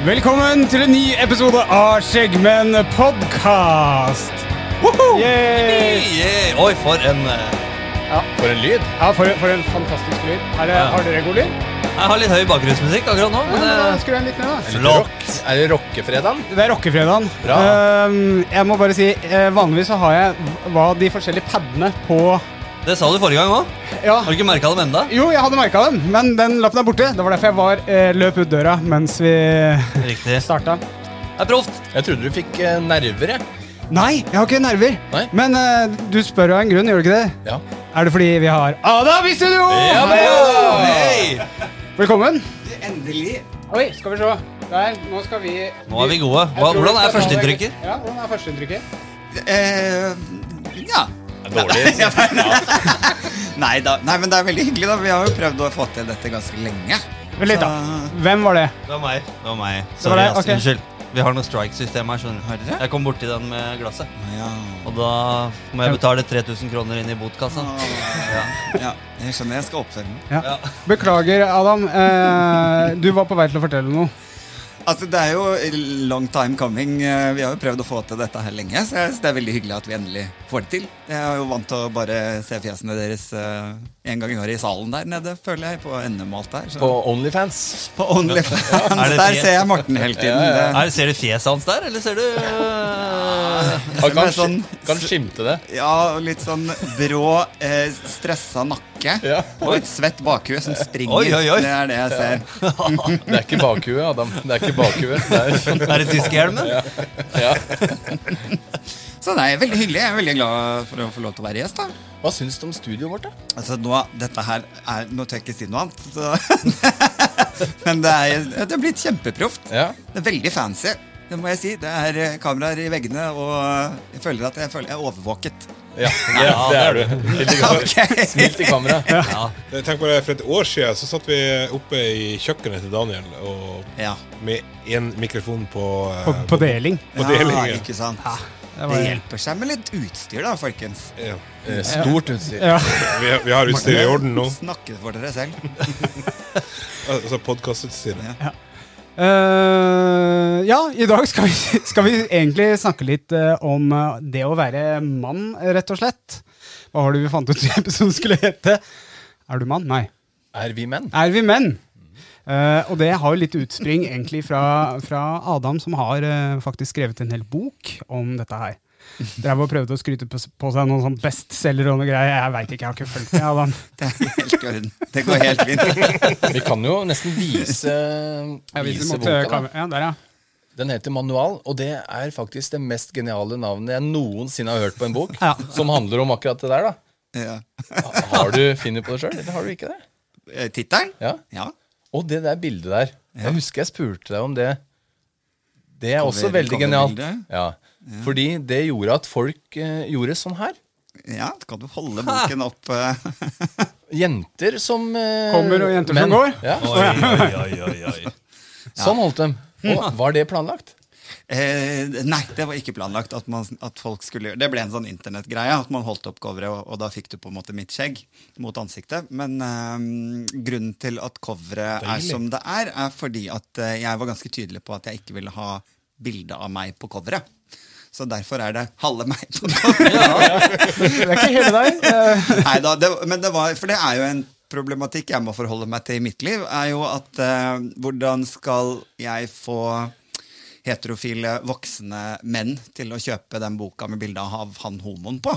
Velkommen til en ny episode av Skjeggmenn podkast. Yeah. Yeah. Oi, for en ja. For en lyd. Ja, for, for en fantastisk lyd. Er det, Ja. Har dere god lyd? Jeg har litt høy bakgrunnsmusikk akkurat nå. Ja, Men, da eh, Skru den litt ned, da. flott. Er det rockefredagen? Det er rockefredagen. Bra. Ehm, jeg må bare si, uh, vanligvis så har jeg hva de forskjellige padene på Det sa du forrige gang òg. Ja. Har du ikke merka dem enda? Jo, jeg hadde merka dem, men den lappen er borte. Det var derfor jeg var, eh, løp ut døra mens vi Riktig. starta. Det er proft. Jeg trodde du fikk eh, nerver, jeg. Nei, jeg har ikke nerver. Nei? Men eh, du spør av en grunn, gjør du ikke det? Ja. Er det fordi vi har Adam i studio? Ja, Hei, Adam! Hei! Velkommen. Endelig. Oi, skal vi se. Der, nå skal vi Nå er vi gode. Hva, hvordan er førsteinntrykket? Ja, hvordan er førsteinntrykket? Eh, ja. Det Ja, Nei da. Nei, men det er veldig hyggelig, da. Vi har jo prøvd å få til dette ganske lenge. Vent litt, da. Hvem var det? Det var meg. Det var meg. Sorry, ass. okay. Unnskyld. Vi har noe strike-system her. skjønner du? Jeg kom borti den med glasset. Ja. Og da må jeg betale 3000 kroner inn i botkassa. Ja. ja. Jeg skjønner jeg skal oppføre den. Ja. Beklager, Adam. Eh, du var på vei til å fortelle noe. Altså, det er jo long time coming. Eh, Vi har jo prøvd å få til dette her lenge, så det er veldig hyggelig at vi endelig får det til. Jeg er jo vant til å bare se fjesene deres eh, en gang i året i salen der nede, føler jeg, på NM og alt der. Så. På Onlyfans. På OnlyFans. Er Der ser jeg Morten hele tiden. Ja, ja, ja. Det- Er, ser du fjeset hans der, eller ser du Han ser kan, sånn, kan skimte det. ja, litt sånn brå, eh, stressa nakke Ja. og et svett bakhue som springer. Oi, oi, oi. Det er det jeg ser. Det er ikke bakhue, Adam. Det er ikke bakhue. Det er, Er det tyskerhjelmen? ja. Så det er veldig hyggelig. Jeg er veldig glad for å få lov til å være gjest. da Hva syns du om studioet vårt, da? Altså nå, dette her er, Nå tør jeg ikke si noe annet. Så. Men det er, det er blitt kjempeproft. Ja. Det er veldig fancy. Det må jeg si. Det er eh, kameraer i veggene, og jeg føler at jeg, føler jeg er overvåket. Ja, det, det er du. Helt. Ok. Smil til kamera. Ja. Jeg tenker For et år siden så satt vi oppe i kjøkkenet til Daniel og Ja. med én mikrofon på, eh, På, på deling. på deling. ja, Ja, ikke sant. Det Det hjelper seg med litt utstyr, da, folkens. Ja. Eh, Stort utstyr. ja. Vi, har- vi har utstyr i orden nå. Snakke for dere selv. Altså podkastutstyret. Ja. Uh, ja, i dag skal vi, skal vi egentlig snakke litt uh, om det å være mann, rett og slett. Hva har du vi fant ut i episoden skulle hete? Er du mann? Nei. Er vi menn? Er vi menn? Eh, og det har jo litt utspring egentlig fra, fra Adam, som har uh, faktisk skrevet en hel bok om dette her. Drev og prøvde å skryte på, på seg noen sånn bestselger og noe greier. Jeg veit ikke, jeg har ikke fulgt med. Adam. Det er helt. Det går helt fint. Vi kan jo nesten vise, viser vise boka. Ja, der, ja. Den heter Manual, og det er faktisk det mest geniale navnet jeg noensinne har hørt på en bok. Ja. Som handler om akkurat det der. da Ja. Har du funnet på det sjøl, eller har du ikke det? Eh, Tittelen? Ja. Ja. Og det der bildet der. Jeg husker jeg spurte deg om det. Det er også veldig genialt. Ja. Fordi det gjorde at folk eh, gjorde sånn her. ja, kan du holde boken opp eh, Jenter som eh, Kommer og jenter som går? Ja, Oi, oi, oi, oi. Sånn holdt de. Og var det planlagt? Eh, nei, det var ikke planlagt at, man, at folk skulle gjøre Det ble en sånn internettgreie. At man holdt opp coveret, og, og da fikk du på en måte mitt skjegg mot ansiktet. Men eh, grunnen til at coveret er som det er, er fordi at eh, jeg var ganske tydelig på at jeg ikke ville ha bilde av meg på coveret. Så derfor er det halve meg på coveret. Det er ikke hele deg. Neida, det, men det var, for det er jo en problematikk jeg må forholde meg til i mitt liv, er jo at eh, hvordan skal jeg få heterofile voksne menn til å kjøpe den boka med bilde av han homoen på?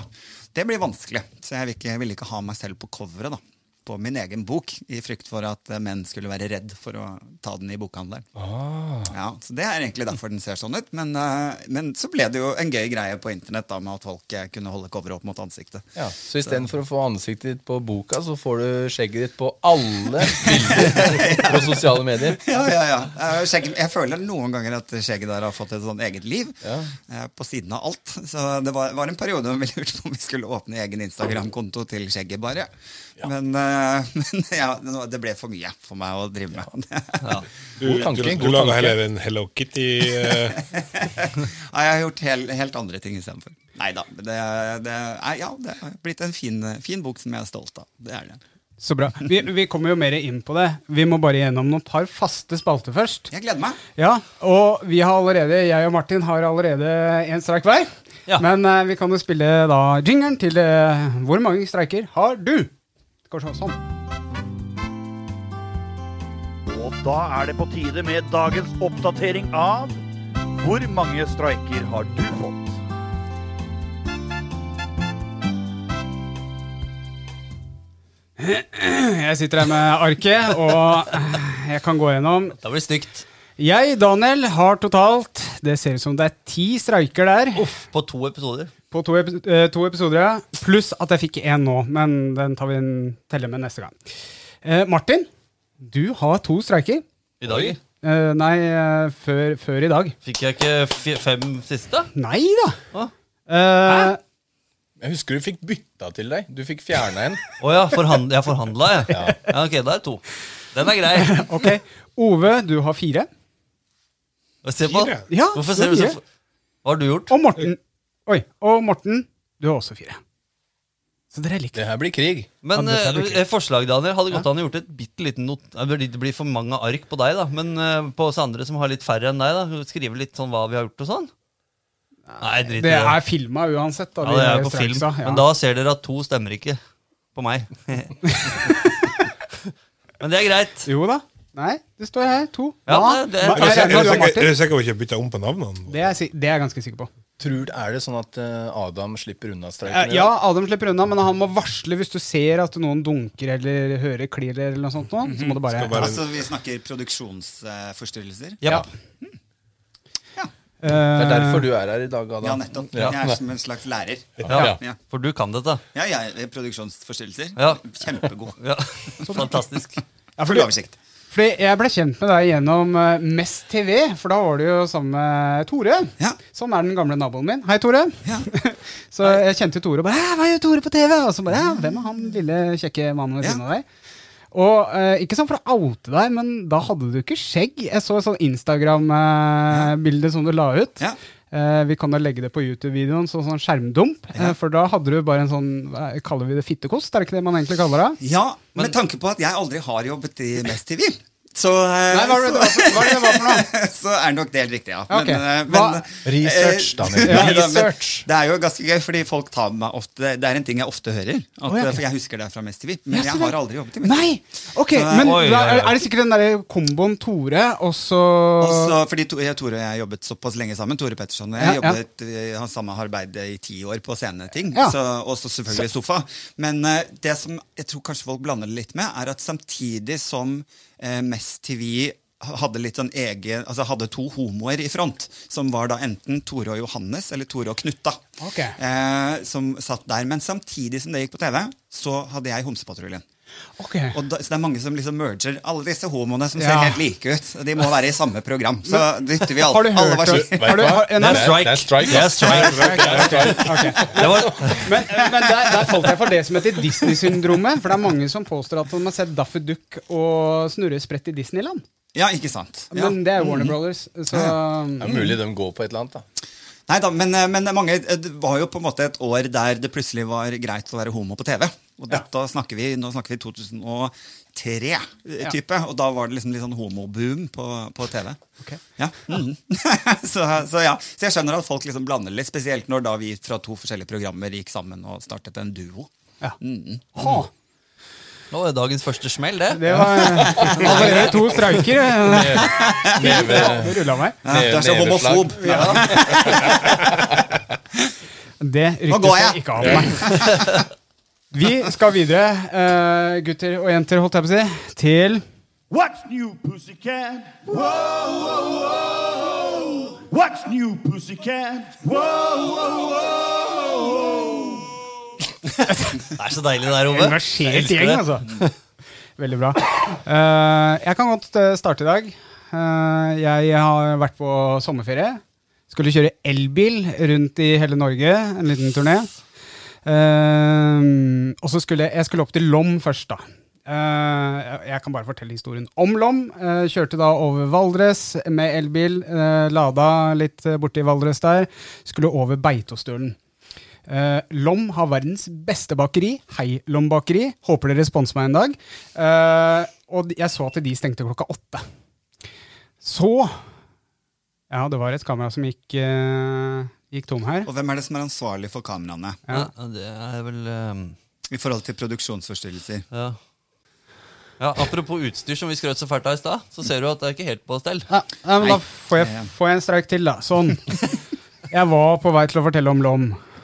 Det blir vanskelig, så jeg vil ikke, vil ikke ha meg selv på coveret, da. På min egen bok, i frykt for at menn skulle være redd for å ta den i bokhandelen. Ja, så Det er egentlig derfor den ser sånn ut. Men, eh, men så ble det jo en gøy greie på internett da, med at folk eh, kunne holde coveret opp mot ansiktet. Ja, så istedenfor å få ansiktet ditt på boka, så får du skjegget ditt på alle bilder på sosiale medier. Ja, ja, ja. Eh, skjegg- Jeg føler noen ganger at skjegget der har fått et sånn eget liv. Ja. På siden av alt. Så det var, var en periode vi lurte på om vi skulle åpne egen Instagram-konto til skjegget bare. Men, eh, men ja, det- ble for mye for meg å drive med. Du, God tanke, du, du du laga heller en Hello Kitty uh... Nei, jeg har gjort hel, helt andre ting istedenfor. Nei da. Det, det, ja, det har blitt en fin, fin bok som jeg er stolt av. Det er det. Så bra. Vi, vi kommer jo mer inn på det. Vi må bare gjennom noen par faste spalter først. Jeg gleder meg. Ja, og vi har allerede, jeg og Martin har allerede en streik hver. Ja. Men uh, vi kan jo spille da jingeren til uh, Hvor mange streiker har du? Skal se, sånn. Og da er det på tide med dagens oppdatering av Hvor mange streiker har du fått? Jeg sitter her med arket, og jeg kan gå gjennom. Da blir det stygt. Jeg, Daniel, har totalt Det ser ut som det er ti streiker der. På to episoder. På to, epi eh, to episoder, ja. Pluss at jeg fikk én nå, men den tar vi en teller med neste gang. Eh, Martin, du har to streiker. I dag Eh, nei, eh, før, før i dag. fikk jeg ikke fem siste. Nei da! Eh, Jeg husker du fikk bytta til deg. Du fikk fjerna en. Å ja, forhand jeg forhandla, jeg. Ja. ok, da er det to. Den er grei. ok. Ove, du har fire. Se på. Fire? Ja, Hvorfor ser du så Hva har du gjort? Og Morten. Oi, og Morten, du har også fire. Så dere er like. Det her blir krig. Men Ja, blir eh, forslag, Daniel, hadde gått an å gjort et bitte liten not... eh, Det blir for mange ark på deg, da. Men eh, på oss andre som har litt færre enn deg, da skrive litt sånn hva vi har gjort og sånn. Nei, drit i Det det. er filma uansett. Da, Ja, det er på film. ja. Men da ser dere at to stemmer ikke på meg. Men det er greit. Jo da. Nei, det står her. To. Ja, Hva? det- det- Er du jeg du ikke bytta om på navnene? Det er, jeg det er jeg ganske sikker på. Tror, er det sånn at eh, Adam slipper unna Eh, streiken? Ja, Adam slipper unna, men han må varsle hvis du ser at noen dunker eller hører klirr eller noe sånt. Så må du bare, bare- Altså, Vi snakker produksjonsforstyrrelser. Ja. Det er derfor du er her i dag, Adam. Ja, nettopp. Ja. Jeg er som en slags lærer. Ja, Ja. For du kan dette. Ja, jeg er produksjonsforstyrrelser. Ja. Kjempegod. Ja, Fantastisk. Ja, for du, oversikt. Fordi jeg ble kjent med deg gjennom eh, Mest TV, for da var du jo sammen med Tore. Ja. Som er den gamle naboen min. Hei, Tore. Ja. så jeg kjente Tore og bare «Hæ, 'Hva gjør Tore på TV?' Og så bare 'Hvem er han lille, kjekke mannen ved siden av deg?' Og uh, Ikke sånn for å oute deg, men da hadde du ikke skjegg. Jeg så et sånn Instagram-bilde som du la ut. Ja. Eh, vi kan da legge det på YouTube-videoen som sånn skjermdump. eh, for da hadde du bare en sånn Kaller vi det fittekost? Er det ikke det man egentlig kaller det? Ja, men, med tanke på at jeg aldri har jobbet i Mest TV. Så, eh, Nei, hva er det det hva er det det for noe? så, så er det nok det helt riktig, ja. Ok. eh, men, Research, eh, Daniel. ja, da, men Research. Det er jo ganske gøy, fordi folk tar meg ofte Det er en ting jeg ofte hører. At, oh, ja. For jeg husker det fra Mest TV. Men Ja, jeg har aldri jobbet i Mest Nei! Ok, Så- men Oi, er, er det sikkert den derre komboen Tore, og så fordi to, jeg, Tore og jeg jobbet såpass lenge sammen. Tore Petterson og jeg Ja, jobbet ja. har samme arbeid i ti år på sceneting. Ja. Og så selvfølgelig sofa. Men uh, det som jeg tror kanskje folk blander det litt med, er at samtidig som uh, Mest TV hadde litt sånn egen, altså hadde to homoer i front, som var da enten Tore og Johannes eller Tore og Knutta. Okay. eh, som satt der. Men samtidig som det gikk på TV, så hadde jeg Homsepatruljen. Ok. Og da, så det er mange som liksom merger alle disse homoene som Ja. ser helt like ut. De må være i samme program. Så dytter vi alle. Har du alle hørt var det? Har du, har, Det er strike. Det er strike, er strike. Okay. Var, Men, men der, der falt jeg for det som heter Disney-syndromet. For det er mange som påstår at de har sett Daffy Duck og Snurre Sprett i Disneyland. Ja, ikke sant. Ja. Men det er Warner Brothers. Så Det er mulig de går på et eller annet, da. Nei da, men, eh, men mange, det var jo på en måte et år der det plutselig var greit å være homo på TV. Og dette snakker vi, nå snakker vi 2003-type. Og da var det liksom litt sånn homoboom på, på TV. Ok. Ja. Mm. så, så ja. Så jeg skjønner at folk liksom blander litt, spesielt når da vi fra to forskjellige programmer gikk sammen og startet en duo. ja. Mm. Ha, nå var det dagens første smell, det. det var allerede to streiker. Neve, Det rulla meg. Ja, du er så homofob. Ja. Det ryktes ikke av meg. Vi skal videre, uh, gutter og jenter, holdt jeg på å si, til What's new, pussycat? Whoa, whoa, whoa. What's new, pussycat? Whoa, whoa, whoa. Det er så deilig der, Ove. Engasjert gjeng, det. altså. Veldig bra. Uh, jeg kan godt eh, starte i dag. Uh, jeg har vært på sommerferie. Skulle kjøre elbil rundt i hele Norge, en liten turné. Eh, og så skulle jeg skulle opp til Lom først, da. Uh, jeg- jeg kan bare fortelle historien om Lom. Uh, kjørte da over Valdres med elbil. eh, lada litt borti Valdres der. Skulle over Beitostølen. Lom har verdens beste bakeri. Hei, Lom bakeri. Håper dere sponser meg en dag. Og jeg så at de stengte klokka åtte. Så Ja, det var et kamera som gikk, gikk tom her. Og hvem er det som er ansvarlig for kameraene Ja, det er vel Um... i forhold til produksjonsforstyrrelser? ja. ja, Apropos utstyr som vi skrøt så fælt av i stad, så ser du at det er ikke helt på stell. Ja, ja, men da får jeg, får jeg en streik til, da. Sånn. Jeg var på vei til å fortelle om Lom.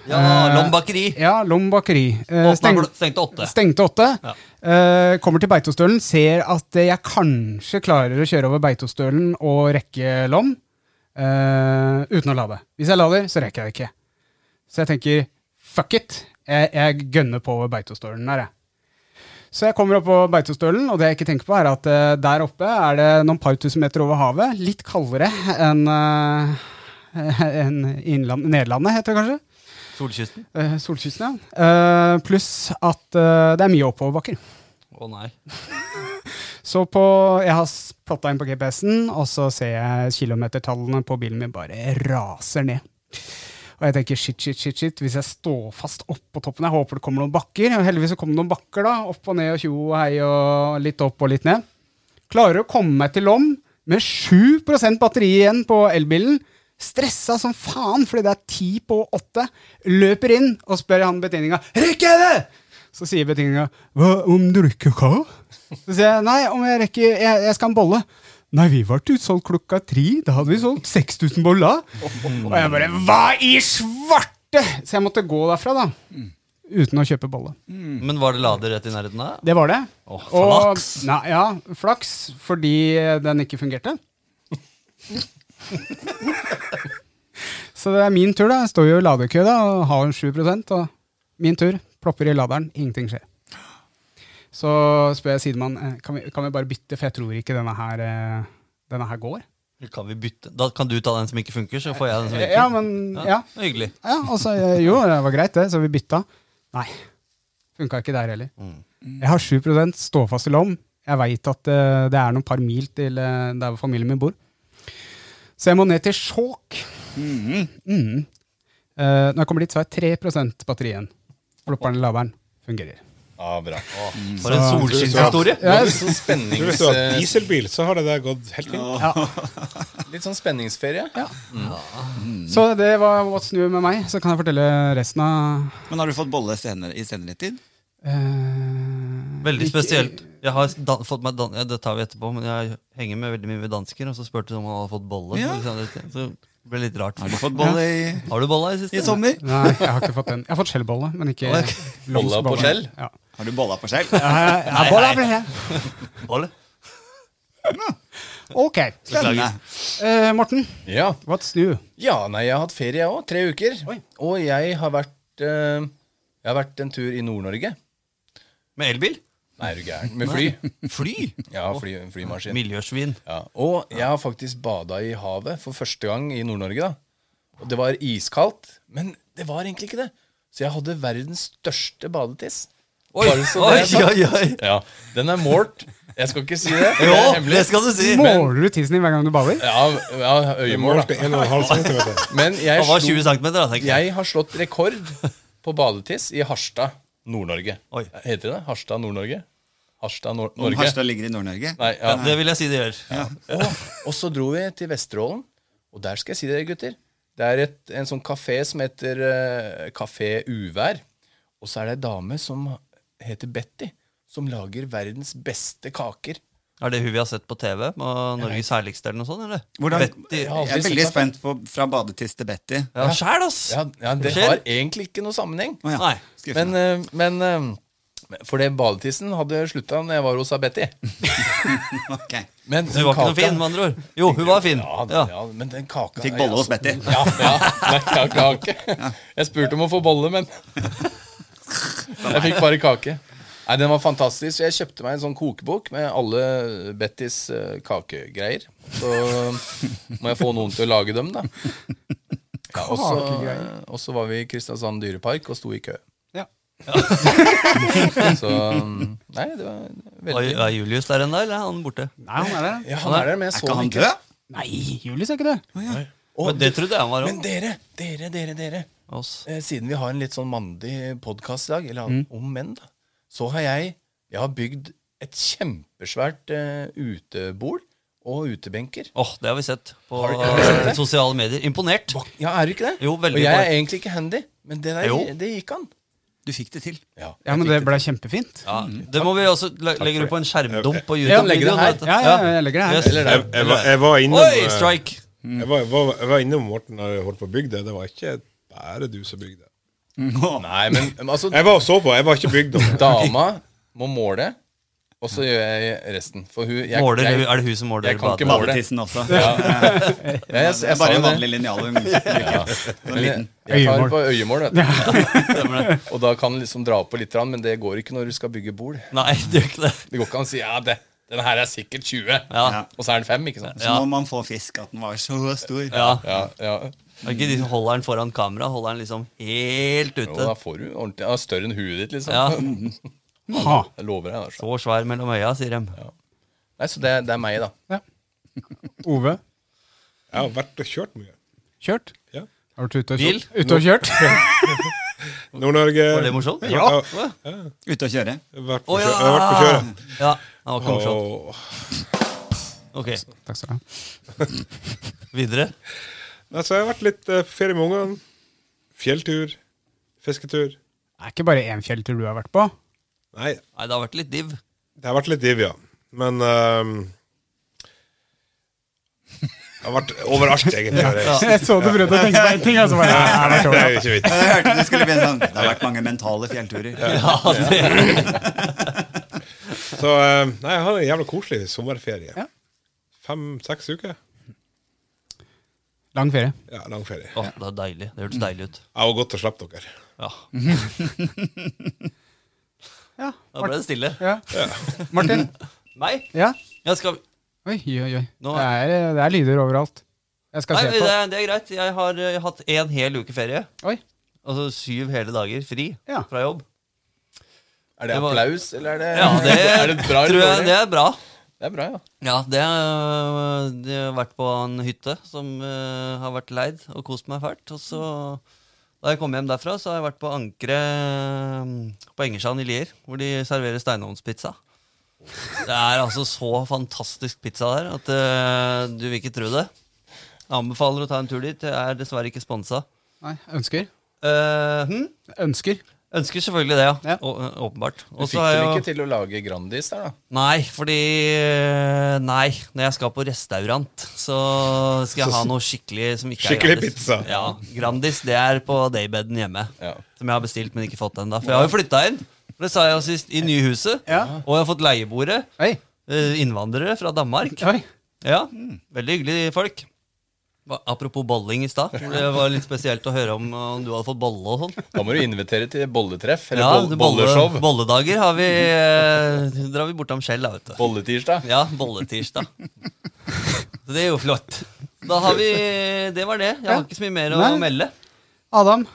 Ja, Eh, Lom bakeri. Ja, Lom bakeri. Eh, steng- stengte åtte. Stengte åtte. Ja. Eh, kommer til Beitostølen, ser at jeg kanskje klarer å kjøre over Beitostølen og rekke Lom eh, uten å lade. Hvis jeg lader, så rekker jeg det ikke. Så jeg tenker fuck it. Jeg, jeg gønner på Beitostølen der, jeg. Så jeg kommer opp på Beitostølen, og det jeg ikke tenker på, er at uh, der oppe er det noen par tusen meter over havet. Litt kaldere enn uh, en innland, Nederlandet, heter det kanskje. Solkysten. Solkysten, ja. Eh, pluss at eh, det er mye oppoverbakker. Å nei. Så på, jeg har plotta inn på GPS-en, og så ser jeg kilometertallene på bilen min bare raser ned. Og jeg tenker shit, shit, shit, shit, hvis jeg står fast oppå toppen Jeg håper det kommer noen bakker. Og heldigvis så kom det noen bakker, da. Opp og ned og tjo og hei og litt opp og litt ned. Klarer å komme meg til Lom med 7% batteri igjen på elbilen. Stressa som faen fordi det er ti på åtte. Løper inn og spør han betjeninga rekker jeg det! Så sier betjeninga hva om du rekker hva? Så sier jeg nei, om jeg rekker jeg, jeg skal ha en bolle. Nei, vi ble utsolgt klokka tre. Da hadde vi solgt 6000 boller. Og jeg bare Hva i svarte?! Så jeg måtte gå derfra, da. Uten å kjøpe bolle. Men var det lader rett i nærheten da? Det var det. Åh, Og- flaks. Nei, ja, flaks fordi den ikke fungerte. Så det er min tur, da. Jeg står jo i ladekø da, og har 7% og min tur. Plopper i laderen, ingenting skjer. Så spør jeg sidemann eh, kan vi, kan vi bare bytte, for jeg tror ikke denne her, eh, denne her går. Kan vi bytte? Da kan du ta den som ikke funker, så får jeg den som virker. Ja, men ja. er Hyggelig. ja og så, eh, jo, det var greit, det, så vi bytta. Nei. Funka ikke der heller. Jeg har 7 ståfast i lom. Jeg veit at eh, det er noen par mil til eh, der hvor familien min bor. Så jeg må ned til Skjåk. Mm. Eh, når jeg kommer dit, så har jeg 3 batteri igjen. Flopperen i laderen fungerer. Ja, bra. For en solskinnshistorie. Så spennings... Hvis du har dieselbil, så har det der gått helt fint. Ja. Litt sånn spenningsferie. Ja Så det var what's new med meg. Så kan jeg fortelle resten av Men har du fått bolle senere, i senere tid? eh, Veldig spesielt. Jeg har dan fått meg dan ja, Det tar vi etterpå, men jeg henger med veldig mye med dansker, og så spurte de om han hadde fått bolle. Ja. Så det ble litt rart. Har du fått bolle i, Har du bolle i siste? i sommer? Nei, jeg har ikke fått den. Jeg har fått skjellbolle, men ikke okay. Bolla på skjell? Ja. Har du bolla på skjell? Ja, ja, bolla på skjell. Bolle? Ok. Spennende. Eh, Morten, Ja. what's new? ja, nei, jeg har hatt ferie, jeg òg. Tre uker. Og jeg har vært eh, Jeg har vært en tur i Nord-Norge. Med elbil? Nei, er du gæren? Med fly. Fly? Ja, fly, flymaskin. Miljøsvin. Ja. Og jeg har faktisk bada i havet for første gang i Nord-Norge. da Og det var iskaldt, men det var egentlig ikke det. Så jeg hadde verdens største badetiss. Oi, oi, oi, oi. Ja, Den er målt. Jeg skal ikke si det. Jo, det er hemmelig. det skal du si. Måler du tissen din hver gang du bader? Ja, ja øyemål, da. Men jeg, Han var slo, 20 cm, da, tenker jeg. jeg har slått rekord på badetiss i Harstad, Nord-Norge. Oi. Heter det det? Harstad, Nord-Norge? Harstad, Nor Om Norge? Harstad ligger i Nord-Norge? Nei, ja. Det vil jeg si det gjør. Og, og så dro vi til Vesterålen, og der skal jeg si dere, gutter. Det er et, en sånn kafé som heter uh, Kafé Uvær. Og så er det ei dame som heter Betty, som lager verdens beste kaker. Er det hun vi har sett på TV? På Norges herligste eller noe sånt? eller? Hvordan, Betty. jeg jeg er veldig spent på fra badetiss til Betty. Ja, sjæl, ass! Ja, ja, det har egentlig ikke noe sammenheng. Oh, ja. Nei. Men, eh, men eh, For det badetissen hadde slutta når jeg var hos Betty. Ok. Men Hun var ikke noe fin, med andre ord. Jo, hun var fin. Ja, Ja. ja, men den kaka Fikk bolle hos Betty. Ja, ja. Nei, kake. Jeg spurte om å få bolle, men jeg fikk bare kake. Nei, Den var fantastisk. Jeg kjøpte meg en sånn kokebok med alle Bettys eh, kakegreier. Så må jeg få noen til å lage dem, da. Ja, og så- var vi i Kristiansand dyrepark og sto i kø. Ja. Så Nei, det var veldig er Julius der ennå, eller er han borte? Nei, han er der. Ja, han er der, men jeg så ikke han ikke. Nei, Julius er ikke det. Å, Men det trodde jeg han var Men dere, dere, dere, dere, dere. Eh, Siden vi har en litt sånn mandig podkast i dag, eller Mm. om menn, da, så har jeg Jeg har bygd et kjempesvært uh, utebol og utebenker. Åh, det har vi sett på Har du- har sett sosiale medier. Imponert. Ja, er du ikke det? Jo, veldig og jeg er egentlig ikke handy, men det der det gikk an. Du fikk det til. Ja, Ja, men det ble kjempefint. Ja, det må vi også le- legge på en skjermdump på Ja, legger det YouTube-videoen. her. Ja, ja, jeg legger det her. Yes. Jeg, jeg, var, jeg var innom Oi, strike! Jeg var, var, jeg var innom Morten da jeg holdt på å bygge det. Det var ikke bare du som bygde. Nei, men men altså Jeg var og så på, jeg var ikke bygd. Dama må måle, og så gjør jeg resten. For hun jeg, Måler, jeg, er det hun som måler jeg kan ikke måle. Badetissen også. Ja, jeg, jeg, er bare en vanlig linjal. hun bruker. Sånn jeg, jeg tar på øyemål, vet du. Og da kan du liksom dra på litt, men det går ikke når du skal bygge bol. Nei, det gjør ikke det. Det går ikke an å si ja, det, den her er sikkert 20, Ja. og så er den 5, ikke sant? Så må man få fisk at den var så stor. Ja. Ja, ja. Er ikke de som holder den foran kamera? Holder den liksom helt Jo, da får du ordentlig ja, Større enn huet ditt, liksom. Ja. Ha. Jeg lover deg. Altså. Så svær mellom øya, sier de. Nei, så det, det er meg, da. Ove, Jeg har vært og kjørt mye. kjørt? Ja. Har du vært ute og Bil? kjørt? Ute og kjørt? Nord-Norge. Var det morsomt? Ja. Ute og kjøre. Vært på, oh, ja. jeg har vært på ja! kjøret. Ja, det var ikke morsomt. Ok, Takk skal du ha. videre. Altså, jeg har vært litt eh, på ferie med ungene. Fjelltur. Fisketur. Det er ikke bare én fjelltur du har vært på. Nei, Nei, det har vært litt div. det har vært litt div, ja. Men ehm, Det har vært overalt, egentlig. har jeg reist. Jeg så du prøvde å tenke på en ting, og så bare Nei, det har vært Det er jo ikke vits. Jeg hørte du skulle begynne sånn Det har vært mange mentale fjellturer. Ja, det, Så eh, nei, jeg har en jævla koselig sommerferie. Ja. Fem-seks uker. Lang ferie. Ja, lang ferie. Å, det er deilig. Det hørtes deilig ut. Det var godt å slippe dere. Ja, Ja. Da ble det stille. ja. Martin? Meg? Ja? Jeg skal Oi, oi, oi. Nå- Det er, det er lyder overalt. Jeg skal Nei, se det på. er, det er greit. Jeg har eh, hatt en hel uke ferie. Oi. Altså syv hele dager fri Ja. fra jobb. Er det Det var- applaus, eller er det, Ja, det, er det bra tror jeg det er bra. Det er bra, ja. Ja, det, har det har vært på en hytte som uh, har vært leid og kost meg fælt. Og så, da jeg kom hjem derfra, så har jeg vært på ankeret um, på Engersand i Lier, hvor de serverer steinovnspizza. Det er altså så fantastisk pizza der at uh, du vil ikke tro det. Jeg anbefaler å ta en tur dit. Jeg er dessverre ikke sponsa. Nei, ønsker. Uh, hm? Ønsker. Ønsker selvfølgelig det, ja. Ja. Å- åpenbart. Du Og fikk vel jo- ikke til å lage Grandis der, da? Nei, fordi Nei, når jeg skal på restaurant, så skal jeg ha noe skikkelig som ikke Skikkelig er Grandis. pizza. Ja, Grandis det er på daybeden hjemme. Ja. Som jeg har bestilt, men ikke fått ennå. For jeg har jo flytta inn. Det sa jeg jo sist. I nyhuset. Ja. Og jeg har fått leiebordet. Oi. Innvandrere fra Danmark. Oi. Ja, Veldig hyggelige folk. Apropos bolling i stad. Det var litt spesielt å høre om, om du hadde fått bolle og sånn. Da må du invitere til bolletreff, eller Ja, boll bolleshow. bolledager har vi eh, drar vi bortom Skjell, da, vet du. Bolletirsdag. Ja, bolletirsdag. Så det er jo flott. Da har vi Det var det. Jeg har ikke så mye mer å Nei. melde. Adam.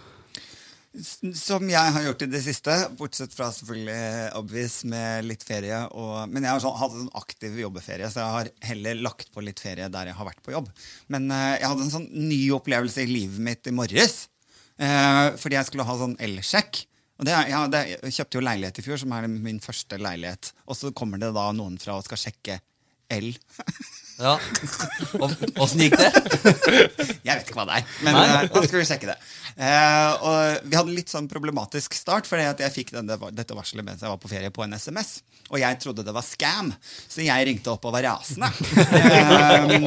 Som jeg har gjort i det siste, bortsett fra selvfølgelig obvious med litt ferie. Og, men jeg har sånn, hatt en aktiv jobbeferie, så jeg har heller lagt på litt ferie der jeg har vært på jobb. Men eh, jeg hadde en sånn ny opplevelse i livet mitt i morges. eh, fordi jeg skulle ha sånn elsjekk. Og det, ja, det, jeg kjøpte jo leilighet i fjor, som er min første leilighet. Og så kommer det da noen fra og skal sjekke el. Ja. Åssen gikk det? Jeg vet ikke hva det er, men Nei. eh, skal vi sjekke det. Eh, og vi hadde litt sånn problematisk start, fordi at jeg fikk denne, dette varselet mens jeg var på ferie på en SMS. Og jeg trodde det var scam, så jeg ringte opp og var rasende. Eh,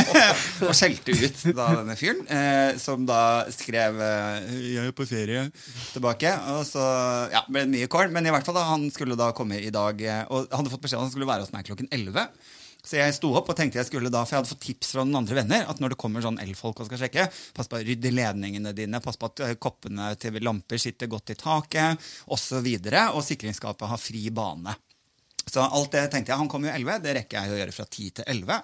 og skjelte ut da denne fyren, eh, som da skrev eh, 'Jeg er på ferie' tilbake. Og så ja, ble det mye kål. Men i hvert fall da, han skulle da komme i dag eh, Og han hadde fått beskjed om at han skulle være hos meg klokken 11. Så jeg sto opp og tenkte jeg skulle da, for jeg hadde fått tips fra noen andre venner at når det kommer sånn elfolk og skal sjekke, pass på å rydde ledningene dine, pass på at eh, koppene til lamper sitter godt i taket, osv. Og, så og sikringsskapet har fri bane. Så alt det tenkte jeg, Han kommer jo 11, det rekker jeg å gjøre fra 10 til 11.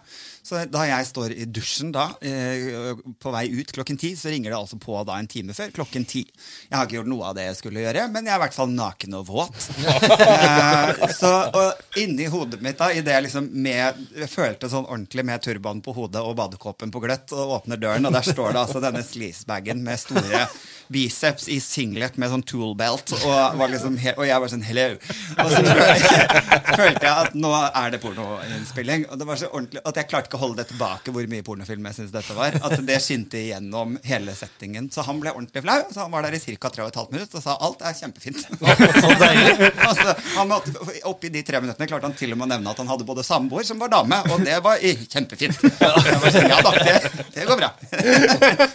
Så da jeg står i dusjen da, eh, på vei ut klokken 10, så ringer det altså på da en time før klokken 10. Jeg har ikke gjort noe av det jeg skulle gjøre, men jeg er i hvert fall naken og våt. eh, så og inni hodet mitt da, i det jeg liksom med, jeg følte sånn ordentlig med turban på hodet og badekåpen på gløtt, og åpner døren, og der står det altså denne sleasebagen med store biceps i singlet med sånn toolbelt, og, liksom og jeg var sånn hello. Og så følte jeg at nå er det pornoinnspilling. Og det var så ordentlig at jeg klarte ikke å holde det tilbake hvor mye pornofilm jeg syntes dette var. At det skinte igjennom hele settingen. Så han ble ordentlig flau. Så han var der i ca. 3 15 minutter og sa alt er kjempefint. Altså, han måtte, oppi de tre minuttene klarte han til og med å nevne at han hadde både samboer som var dame, og det var i, kjempefint. Var ja da, det, det går bra.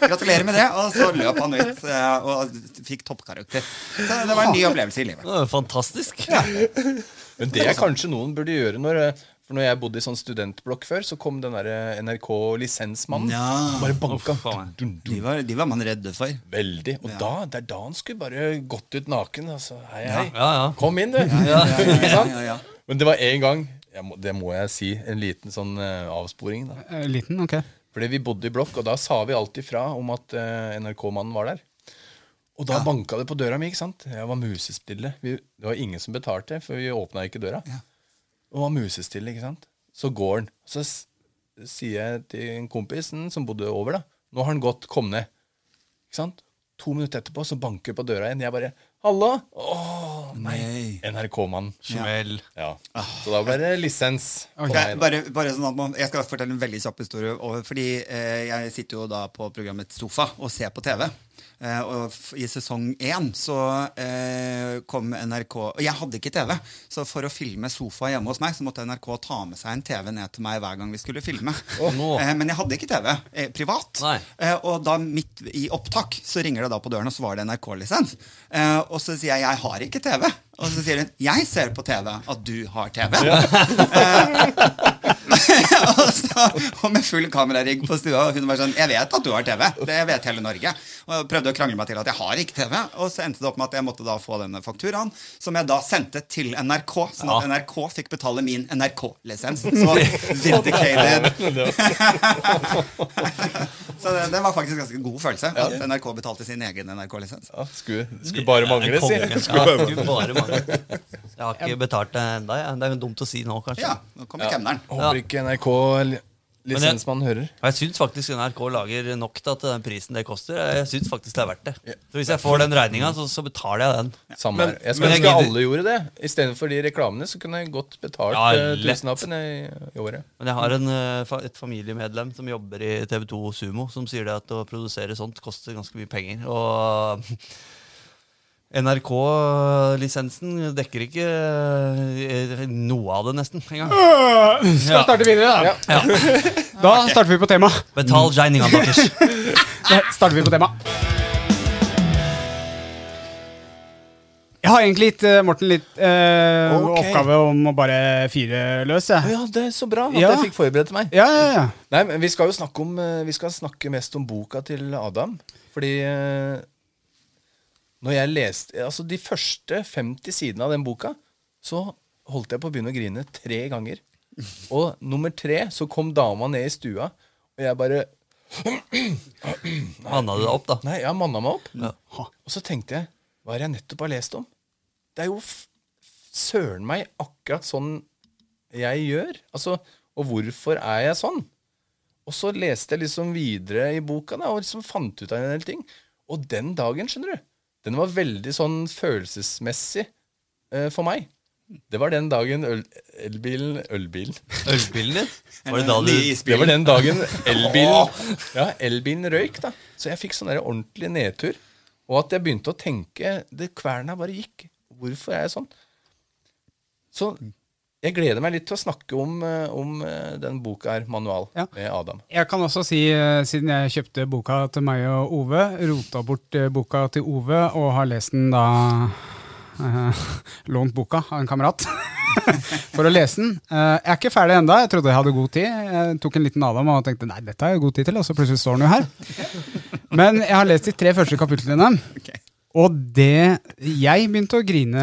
Gratulerer med det. Og så løp han ut eh, og fikk toppkarakter. Så det var en ny opplevelse i livet. Fantastisk. Fantastisk. Men det er kanskje noen burde gjøre når eh, For når jeg bodde i sånn studentblokk før, så kom den der NRK-lisensmannen. Ja. Bare banka. Dun, dun, De var, de var man redde for. Veldig. Og da, det er da han skulle bare gått ut naken. Altså, hei, hei. Ja, ja. Kom inn, du. Ja, ja, ja, ja, ja. Men det var én gang, jeg må, det må jeg si, en liten sånn uh, avsporing. da. Eh, Liten, ok. Fordi vi bodde i blokk, og da sa vi alltid fra om at uh, NRK-mannen var der. Og da banka det på døra mi. ikke sant? Jeg var musestille. Vi, det var ingen som betalte, for vi åpna ikke døra. Og var musestille, ikke sant? Så går han. Så sier jeg til en kompisen som bodde over, da Nå har han gått. Kom ned. Ikke sant? To minutter etterpå så banker på døra igjen. Jeg bare Hallo! Å, nei. NRK-mannen. Smell. Ja. Så da ble det lisens. Okay. Bare, bare sånn at man, Jeg skal fortelle en veldig kjapp historie. Fordi eh, Jeg sitter jo da på programmet Sofa og ser på TV. Eh, og I sesong én så eh, kom NRK Og jeg hadde ikke TV, så for å filme Sofa hjemme hos meg, så måtte NRK ta med seg en TV ned til meg hver gang vi skulle filme. nå. Eh, men jeg hadde ikke TV privat. Nei. Eh, og da midt i opptak så ringer det da på døren, og så var det NRK-lisens. Eh, og så sier jeg 'jeg har ikke TV'. Og så sier hun 'jeg ser på TV at du har TV'. så, og med full kamerarigg på stua. Og hun var sånn 'Jeg vet at du har TV. Det vet hele Norge.' Og jeg prøvde å krangle meg til at jeg har ikke TV. Og så endte det opp med at jeg måtte da få denne fakturaen, som jeg da sendte til NRK, sånn at NRK fikk betale min NRK-lisens. Så vindicated. så det, det var faktisk en ganske god følelse at NRK betalte sin egen NRK-lisens. Ja, skulle, skulle bare mangle, si. Ja, skulle bare mangle. Jeg har ikke betalt det ennå. Det er jo dumt å si nå, kanskje. Ja, nå kommer kemneren. Håper ikke NRK-lisensmannen hører. Og Jeg syns faktisk NRK lager nok til at den prisen det koster. Jeg synes faktisk det er verdt det. Så Hvis jeg får den regninga, så, så betaler jeg den. Samme her. Jeg skulle ønske alle gjorde det. Istedenfor de reklamene så kunne jeg godt betalt Ja, ja, tusenlappen i, i året. Men jeg har en, eh, et familiemedlem som jobber i TV2 Sumo, som sier det at å produsere sånt koster ganske mye penger. Og NRK-lisensen dekker ikke eh, noe av det, nesten. engang. Skal vi starte videre, da? Da starter vi på tema. Betal regninga deres. Da starter vi på tema. Jeg har egentlig gitt eh, Morten litt eh, Ok. oppgave om å bare fire løs. Jeg. ja, det er så bra at Ja. jeg fikk forberedt meg. Ja, ja, ja. Nei, men Vi skal jo snakke om eh, Vi skal snakke mest om boka til Adam. Fordi eh, når jeg leste Altså De første 50 sidene av den boka, så holdt jeg på å begynne å grine tre ganger. Og nummer tre så kom dama ned i stua, og jeg bare Manna du deg opp, da? Nei, jeg manna meg opp. Ja. Og så tenkte jeg Hva er det jeg nettopp har lest om? Det er jo søren meg akkurat sånn jeg gjør. Altså, og hvorfor er jeg sånn? Og så leste jeg liksom videre i boka da, og liksom fant ut av en del ting. Og den dagen, skjønner du, den var veldig sånn følelsesmessig eh, for meg. Det var den dagen øl, elbilen Ølbilen? Ølbilen din? Var det da du Det var den dagen elbilen Ja, elbilen røyk, da. Så jeg fikk sånn ordentlig nedtur. Og at jeg begynte å tenke det Kverna bare gikk. Hvorfor er jeg sånn? Så jeg gleder meg litt til å snakke om, eh, om eh, den boka her, 'Manual', Ja. med Adam. Jeg kan også si, eh, siden jeg kjøpte boka til meg og Ove, rota bort boka til Ove og har lest den da eh, Lånt boka av en kamerat for å lese den. Jeg er ikke ferdig ennå. Jeg trodde jeg hadde god tid. Jeg tok en liten Adam og tenkte nei, dette har jeg god tid til, og så plutselig står den jo her. Men jeg har lest de tre første kapitlene. Okay. Og det Jeg begynte å grine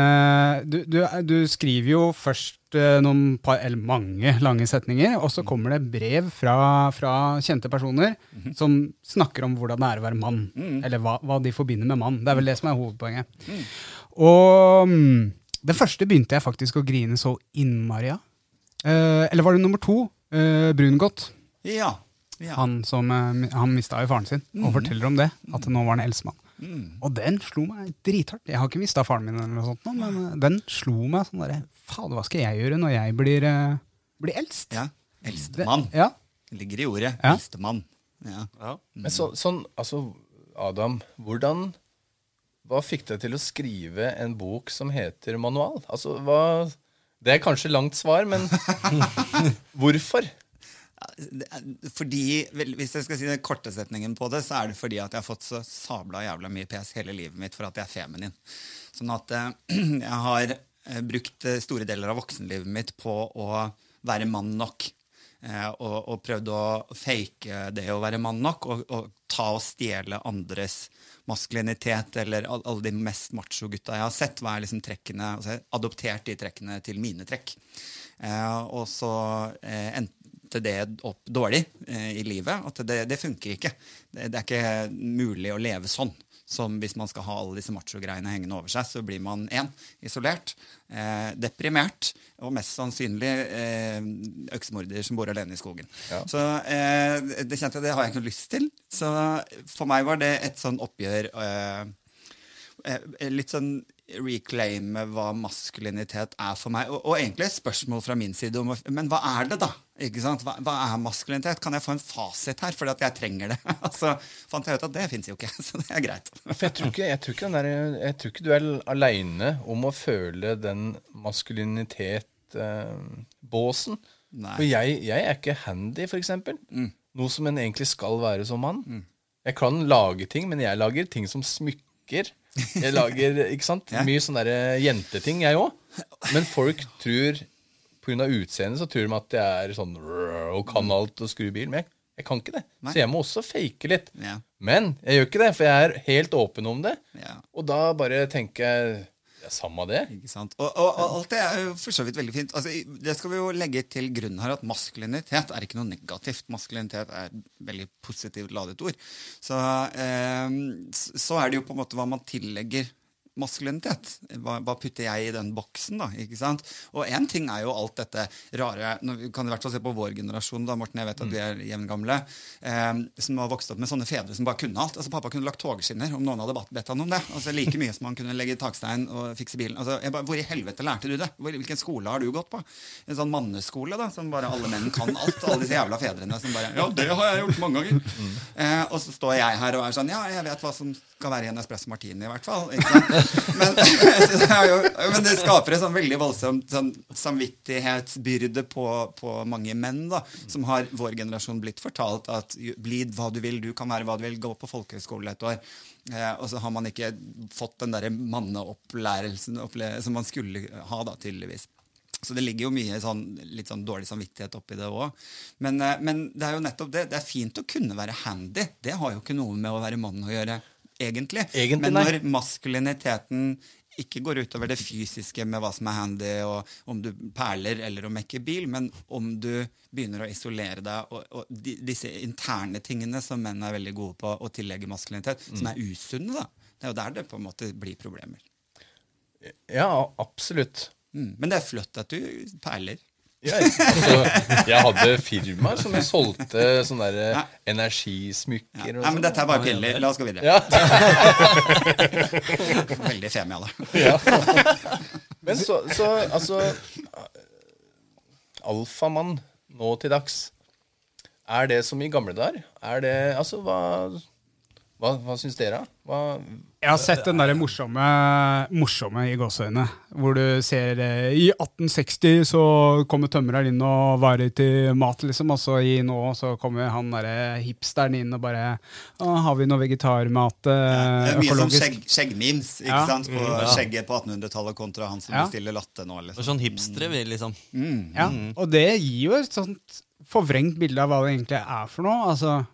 Du, du, du skriver jo først noen par, eller mange lange setninger, og så kommer det brev fra, fra kjente personer som snakker om hvordan det er å være mann. Eller hva, hva de forbinder med mann. Det er vel det som er hovedpoenget. Og mm, det første begynte jeg faktisk å grine så innmari av. Eh, eller var det nummer to? Eh, Brungot. Ja. ja. Han som eh, han mista jo faren sin, og forteller om det. At nå var han eldstemann. Og den slo meg drithardt. Jeg har ikke mista faren min, eller noe sånt, men eh, den slo meg sånn derre Fader, hva skal jeg gjøre når jeg blir, eh, blir eldst? ja. Eldstemann. Ja. Ligger i ordet. Ja. Eldstemann. Ja. Ja. Men så, sånn, altså, Adam, hvordan Hva fikk deg til å skrive en bok som heter 'Manual'? Altså, hva Det er kanskje langt svar, men hvorfor? Fordi, Hvis jeg skal si den korte setningen på det, så er det fordi at jeg har fått så sabla jævla mye pes hele livet mitt for at jeg er feminin. Sånn at eh, jeg har brukt eh, store deler av voksenlivet mitt på å være mann nok. Eh, og, og prøvd å fake det å være mann nok og, og ta og stjele andres maskulinitet eller all- alle de mest macho gutta jeg har sett. Hva er liksom trekkene, altså jeg har Adoptert de trekkene til mine trekk. Eh, og så eh, endte det opp dårlig eh, i livet. At det, det funker ikke. Det, det er ikke mulig å leve sånn. Som hvis man skal ha alle disse macho-greiene hengende over seg, så blir man én, isolert, eh, deprimert og mest sannsynlig eh, øksemorder som bor alene i skogen. Ja. Så eh, det kjente jeg, det har jeg ikke noe lyst til. Så for meg var det et sånn oppgjør eh, eh, litt sånn reclaime hva maskulinitet er for meg. Og, og egentlig et spørsmål fra min side om Men hva er det, da? Ikke sant? Hva, hva er maskulinitet? Kan jeg få en fasit her? Fordi at jeg trenger det. Altså fant jeg ut at det fins jo ikke, så det er greit. For jeg tror ikke, jeg tror ikke, der, jeg tror ikke du er aleine om å føle den maskulinitet-båsen. Eh, For jeg, jeg er ikke handy, for eksempel. Noe som en egentlig skal være som mann. Jeg kan lage ting, men jeg lager ting som smykker. Jeg lager ikke sant? Ja. mye sånne der jenteting, jeg òg. Men folk tror Pga. utseendet så tror de at jeg er sånn og kan alt og skru bil. Men jeg, jeg kan ikke det. Nei. Så jeg må også fake litt. Ja. Men jeg gjør ikke det, for jeg er helt åpen om det. Ja. Og da bare tenker jeg ja, Samme det. Ikke sant? Og, og, og alt det er jo for så vidt veldig fint. Altså, det skal vi jo legge til grunn her at maskulinitet er ikke noe negativt. Maskulinitet er et veldig positivt ladet ord. Så, eh, så er det jo på en måte hva man tillegger maskulinitet. Hva, hva putter jeg i den boksen, da? ikke sant? Og én ting er jo alt dette rare nå, Vi kan i hvert fall se på vår generasjon, da, Morten. Jeg vet at vi er jevngamle. Eh, som har vokst opp med sånne fedre som bare kunne alt. Altså Pappa kunne lagt togskinner om noen hadde bedt- han om det. Altså Like mye som han kunne legge takstein og fikse bilen. Altså, bare, Hvor i helvete lærte du det? Hvor, hvilken skole har du gått på? En sånn manneskole da, som bare alle menn kan alt. Alle disse jævla fedrene som bare Ja, det har jeg gjort mange ganger. Eh, og så står jeg her og er sånn Ja, jeg vet hva som skal være i en espresso martini, i hvert fall. Ikke sant? Men, det men det skaper en sånn veldig voldsom sånn samvittighetsbyrde på, på mange menn, da, som har vår generasjon blitt fortalt at bli hva du vil, du kan være hva du vil, gå på folkehøyskole et år. Eh, og så har man ikke fått den derre manneopplærelsen som man skulle ha, da, tydeligvis. Så det ligger jo mye sånn, litt sånn dårlig samvittighet oppi det òg. Men, eh, men det er jo nettopp det. Det er fint å kunne være handy. Det har jo ikke noe med å være mann å gjøre, egentlig. Egentlig, men når maskuliniteten ikke går utover det fysiske med hva som er handy, og om du perler eller å mekke bil, men om du begynner å isolere deg, og, og de, disse interne tingene som menn er veldig gode på å tillegge maskulinitet, som Mm. er usunne, da. Det er jo der det på en måte blir problemer. Ja, absolutt. Mm. Men det er flott at du perler. Jeg, altså, jeg hadde firmaer som jeg solgte sånne der Ja. energismykker og Nei, men sånn. dette er bare piller. La oss gå videre. Ja. Veldig femi av det. Men så, så altså Alfamann nå til dags. Er det som i gamle dager? Er det Altså, hva Hva, hva syns dere? Hva, Jeg har sett den derre morsomme, morsomme i gåseøynene, hvor du ser eh, I 1860 så kommer tømreren inn og varer til mat, liksom, og så i nå så kommer han derre hipsteren inn og bare å, 'Har vi noe vegetarmat Det eh, er mye som økologisk?' skjegg, skjeggmemes ikke Ja. sant? på skjegget på 1800-tallet kontra han som Ja. bestiller latte nå. Liksom. sånn hipstere, vi, liksom. Ja, og det gir jo et sånt forvrengt bilde av hva det egentlig er for noe. Altså,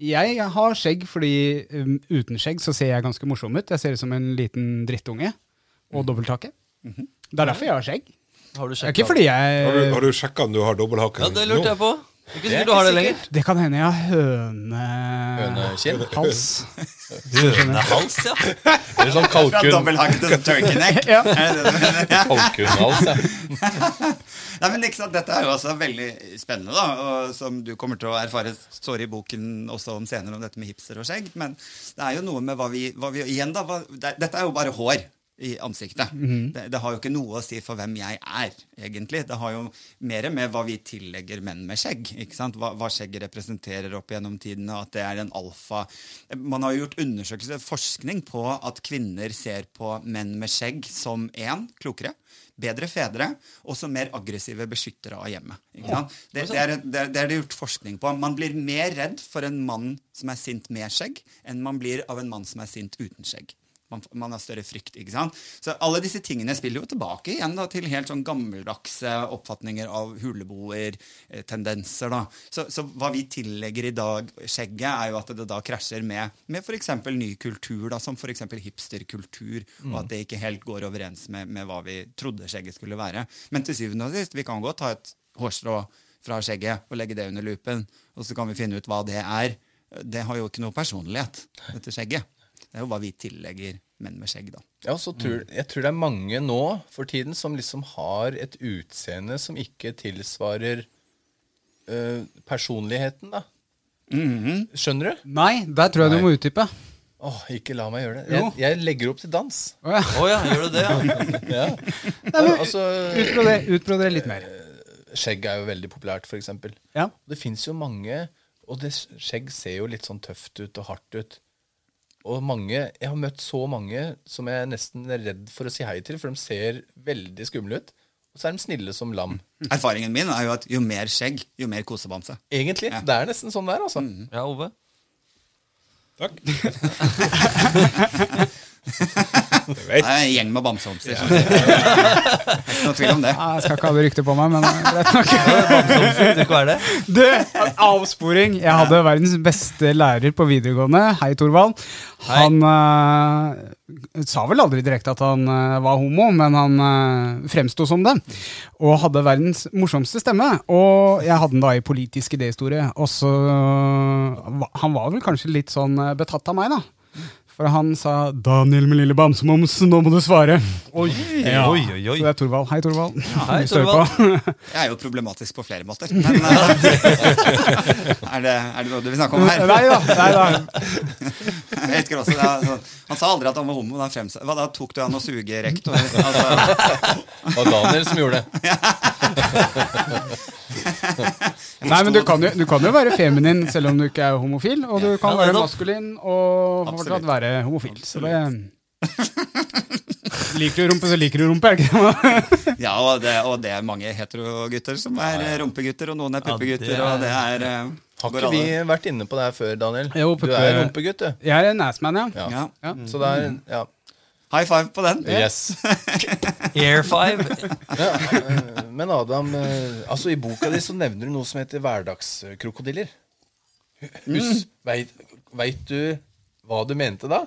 jeg har skjegg fordi um, uten skjegg så ser jeg ganske morsom ut. Jeg ser ut som en liten drittunge. Og dobbelthake. Det er derfor jeg har skjegg. Har du Det er sjekket? ikke fordi Har du, jeg har du sjekka om du har dobbelthake? Ja, det lurte jeg på. Ikke er sikkert du har det lenger. Det kan hende jeg har høne... Hønekinn? Hønehals, ja. Eller sånn Fra kalkun, dobbelthake til turkey neck. Ja. Kalkunhals. Ja. Nei, men ikke sant, Dette er jo også veldig spennende, da, og som du kommer til å erfare står i boken også om senere om dette med hipster og skjegg. Men det er jo noe med hva vi, hva vi Igjen, da. Hva, det, dette er jo bare hår i ansiktet. det, det har jo ikke noe å si for hvem jeg er, egentlig. Det har jo mer med hva vi tillegger menn med skjegg. ikke sant? Hva, hva skjegget representerer opp gjennom tidene, at det er en alfa Man har jo gjort undersøkelser, forskning, på at kvinner ser på menn med skjegg som én klokere bedre fedre og som mer aggressive beskyttere av hjemmet. Ikke sant? Det, det, er, det, det er det gjort forskning på. Man blir mer redd for en mann som er sint med skjegg, enn man blir av en mann som er sint uten skjegg. Man, man har større frykt. ikke sant? Så alle disse tingene spiller jo tilbake igjen da, til helt sånn gammeldagse oppfatninger av huleboer-tendenser. da. Så, så hva vi tillegger i dag skjegget, er jo at det da krasjer med, med f.eks. ny kultur, da, som f.eks. hipsterkultur, og at det ikke helt går overens med, med hva vi trodde skjegget skulle være. Men til syvende og sist, vi kan godt ta et hårstrå fra skjegget og legge det under lupen, og så kan vi finne ut hva det er. Det har jo ikke noe personlighet, dette skjegget. Det er jo hva vi tillegger menn med skjegg, da. Ja, så tror, jeg tror det er mange nå for tiden som liksom har et utseende som ikke tilsvarer øh, personligheten, da. Skjønner du? Nei, der tror jeg du må utdype. Åh, ikke la meg gjøre det. Jeg, jeg legger opp til dans. Å ja. oh, ja, gjør du det? ja? Ja. altså, Utbroder, utbroder litt mer. skjegg er jo veldig populært, eksempel. Ja. Det fins jo mange, og det skjegg ser jo litt sånn tøft ut og hardt ut. Og mange, Jeg har møtt så mange som jeg nesten er redd for å si hei til, for de ser veldig skumle ut. Og så er de snille som lam. Erfaringen min er jo at jo mer skjegg, jo mer kosebamse. Egentlig. Det er nesten sånn det er, altså. Ja, Ove? Takk. Det er en gjeng med bamsehomser. Ja. Ikke noe tvil om det. Ja, Jeg skal ikke ha det ryktet på meg, men greit nok. Du er avsporing. Jeg hadde verdens beste lærer på videregående. Hei, Torvald. Han uh, sa vel aldri direkte at han uh, var homo, men han uh, fremsto som det. Og hadde verdens morsomste stemme. Og jeg hadde den da i politisk idéhistorie. Og så uh, Han var vel kanskje litt sånn betatt av meg, da. For han sa 'Daniel med lille bamsemums, nå må du svare'. Oi, Ja. oi, oi, oi. Så det er Torvald. Hei, Torvald. Hei, du hører på. Jeg er jo problematisk på flere måter. Men eh, er, det, er det noe du vil snakke om her? Nei da. Nei da. Jeg husker også, er sånn- Han sa aldri at han var homo. Da fremsa- Hva da, tok du han og suge rektor? Altså, Det var Daniel som gjorde det. Nei, men du kan, jo, du kan jo være feminin selv om du ikke er homofil, og du kan Ja, være maskulin og fortsatt Absolutt. Være homofil. Så det Liker du rumpe, så liker du rumpe, er det ikke det? ja, og det, og det er mange heterogutter som er rumpegutter, og noen er Ja, puppegutter, det er- og det er eh, Har ikke vi vært inne på det her før, Daniel? Jo, Du er rumpegutt, du. Jeg er nasman, ja. Ja. Ja. Ja. Så det er Ja. High five på den. Yes. Air five. Ja, eh, men Adam, eh, altså i boka di så nevner du noe som heter hverdagskrokodiller. Hus, veit, veit du hva du mente da?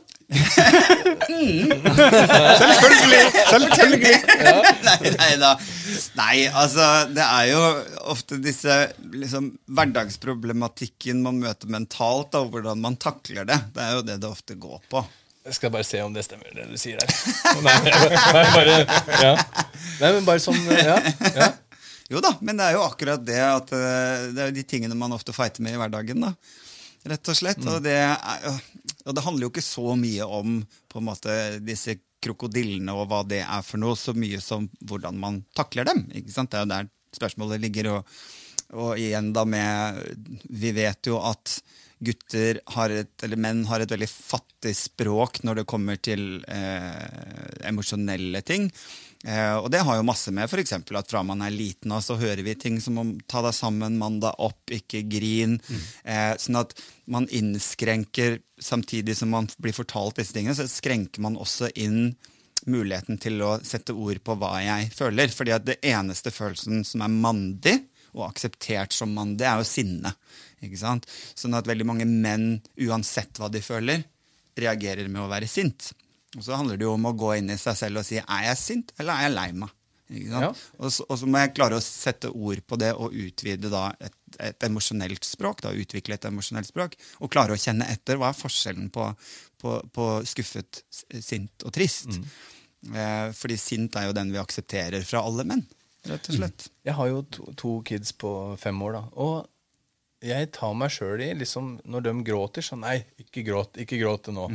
nei, nei da. Nei, altså, det er jo ofte disse liksom, hverdagsproblematikken man møter mentalt, og hvordan man takler det. Det er jo det det ofte går på. Jeg skal bare se om det stemmer, det du sier her. Nei, nei, bare, ja. nei men bare sånn Ja. ja. Jo da, men det er jo akkurat det at eh, det er jo de tingene man ofte fighter med i hverdagen. da Rett og slett. Og, det er, og det handler jo ikke så mye om på en måte disse krokodillene og hva det er for noe, så mye som hvordan man takler dem. ikke sant? Det er jo der spørsmålet ligger. Og, og igjen da med Vi vet jo at gutter har et, eller menn har et veldig fattig språk når det kommer til eh, emosjonelle ting. Eh, og det har jo masse med f.eks. at fra man er liten av, så hører vi ting som om ta deg sammen, mann deg opp, ikke grin. Eh, sånn at man innskrenker, samtidig som man blir fortalt disse tingene, så skrenker man også inn muligheten til å sette ord på hva jeg føler. Fordi at det eneste følelsen som er mandig, og akseptert som mandig, er jo sinne. Ikke sant? Sånn at veldig mange menn, uansett hva de føler, reagerer med å være sint. Og så handler det jo om å gå inn i seg selv og si er jeg sint, eller er jeg lei meg? Ja. Og, så, og så må jeg klare å sette ord på det og utvide da et, et emosjonelt språk. da, Utvikle et emosjonelt språk. Og klare å kjenne etter hva er forskjellen på, på, på skuffet, sint og trist. Eh, fordi sint er jo den vi aksepterer fra alle menn, rett og slett. Jeg har jo to, to kids på fem år, da. Og jeg tar meg sjøl i liksom, Når de gråter, så nei, ikke gråt, ikke gråte nå.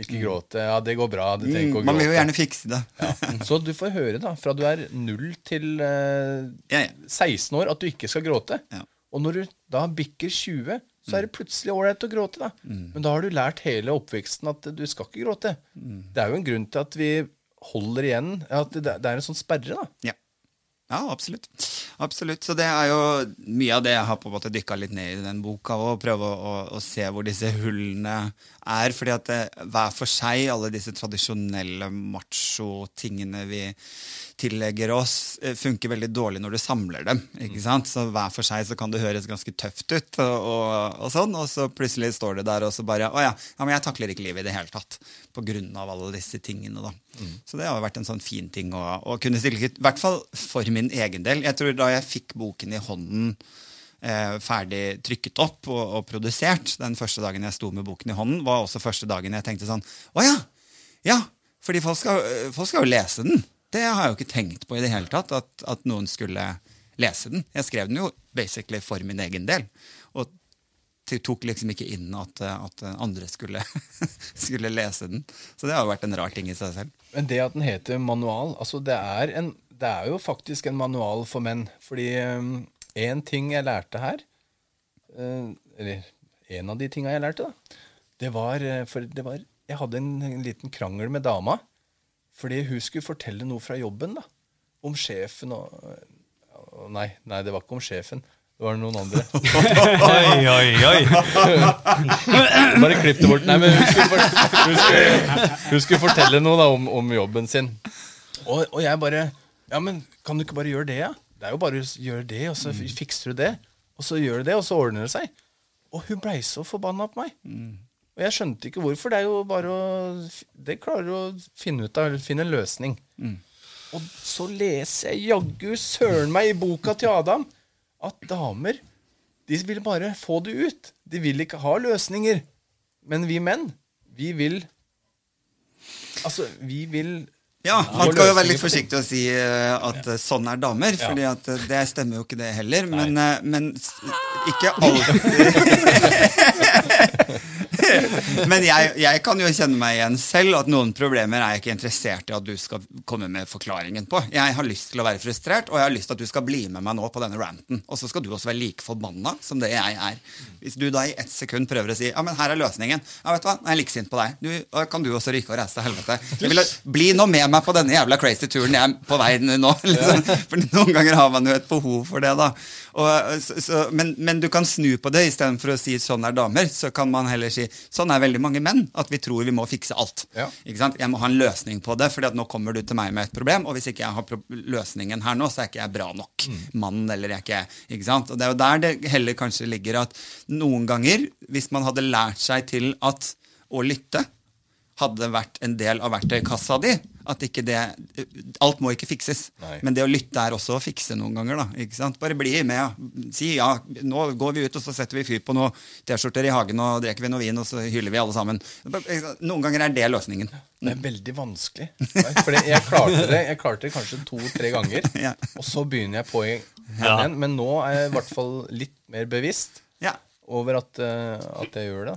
Ikke gråte. Ja, det går bra. Det mm. Man vil jo gjerne fikse det. Ja. Så du får høre, da, fra du er null til eh, Ja, ja. 16 år, at du ikke skal gråte. Ja. Og når du da bikker 20, så er det plutselig ålreit å gråte. da. Men da har du lært hele oppveksten at du skal ikke gråte. Det er jo en grunn til at vi holder igjen. At det, det er en sånn sperre. da. Ja. absolutt. Absolutt. Så det er jo mye av det jeg har på en måte dykka litt ned i den boka, og prøve å, å, å se hvor disse hullene er. fordi at det, hver for seg, alle disse tradisjonelle macho-tingene vi tillegger oss, eh, funker veldig dårlig når du samler dem. ikke sant? Så hver for seg så kan det høres ganske tøft ut, og, og, og sånn, og så plutselig står du der og så bare Å ja, ja, men jeg takler ikke livet i det hele tatt. På grunn av alle disse tingene, da. Så det har vært en sånn fin ting å, å kunne stille I hvert fall for min egen del. Jeg tror da jeg fikk boken i hånden eh, ferdig trykket opp og, og produsert, den første dagen jeg sto med boken i hånden, var også første dagen jeg tenkte sånn Å ja! Ja! Fordi folk skal, folk skal jo lese den. Det har jeg jo ikke tenkt på i det hele tatt, at, at noen skulle lese den. Jeg skrev den jo basically for min egen del. Og tok liksom ikke inn at, at andre skulle, skulle lese den. Så det har jo vært en rar ting i seg selv. Men det at den heter manual altså det er, en, det er jo faktisk en manual for menn. Fordi én ting jeg lærte her uh, Eller en av de tinga jeg lærte, da. Det var, eh, for det var Jeg hadde en, en liten krangel med dama. Fordi hun skulle fortelle noe fra jobben. da Om sjefen og Nei, nei, det var ikke om sjefen. Det var noen andre. Oi, oi, oi. Bare klipp det bort. Nei, men hun skulle, hun skulle, hun skulle fortelle noe da om, om jobben sin. Og, og jeg bare Ja, men kan du ikke bare gjøre det, ja? Det er jo bare å gjøre det, og så fikser du det. Og så gjør du det, og så ordner det seg. Og hun blei så forbanna på meg. Og jeg skjønte ikke hvorfor. Det er jo bare å Det klarer du å finne ut av, eller finne en løsning. Og så leser jeg jaggu søren meg i boka til Adam at damer de vil bare få det ut. De vil ikke ha løsninger. Men vi menn, vi vil Altså, vi vil Ja, Man skal jo være litt forsiktig å si eh, at sånn er damer, Ja. fordi at eh, det stemmer jo ikke det heller. Men, eh, men ikke alltid Men jeg, jeg kan jo kjenne meg igjen selv at noen problemer er jeg ikke interessert i at du skal komme med forklaringen på. Jeg har lyst til å være frustrert, og jeg har lyst til at du skal bli med meg nå på denne ranten. Og så skal du også være like forbanna som det jeg er. Hvis du da i ett sekund prøver å si ja, men her er løsningen, ja, vet du hva, jeg er like sint på deg. Du, kan du også ryke og reise til helvete. Vil, bli nå med meg på denne jævla crazy turen jeg er på vei nå. Liksom. For noen ganger har man jo et behov for det, da. Og, så, så, men, men du kan snu på det istedenfor å si 'sånn er damer'. Så kan man heller si 'sånn er veldig mange menn'. At vi tror vi må fikse alt. Ja. Jeg må ha en løsning på det, for nå kommer du til meg med et problem. Og hvis ikke jeg har løsningen her nå, så er ikke jeg bra nok mann. eller jeg ikke, ikke sant? Og Det er jo der det heller kanskje ligger at noen ganger, hvis man hadde lært seg til at å lytte hadde vært en del av verktøykassa di. At ikke det Alt må ikke fikses. Nei. Men det å lytte er også å fikse noen ganger. da, ikke sant? Bare bli med. Si ja. Nå går vi ut, og så setter vi fyr på noen T-skjorter i hagen, og drikker vi noe vin, og så hyller vi alle sammen. Noen ganger er det løsningen. Det er veldig vanskelig. For jeg klarte det Jeg klarte det kanskje to-tre ganger, Ja. og så begynner jeg på igjen. Ja. Men nå er jeg i hvert fall litt mer bevisst Ja. over at, eh, at jeg gjør det.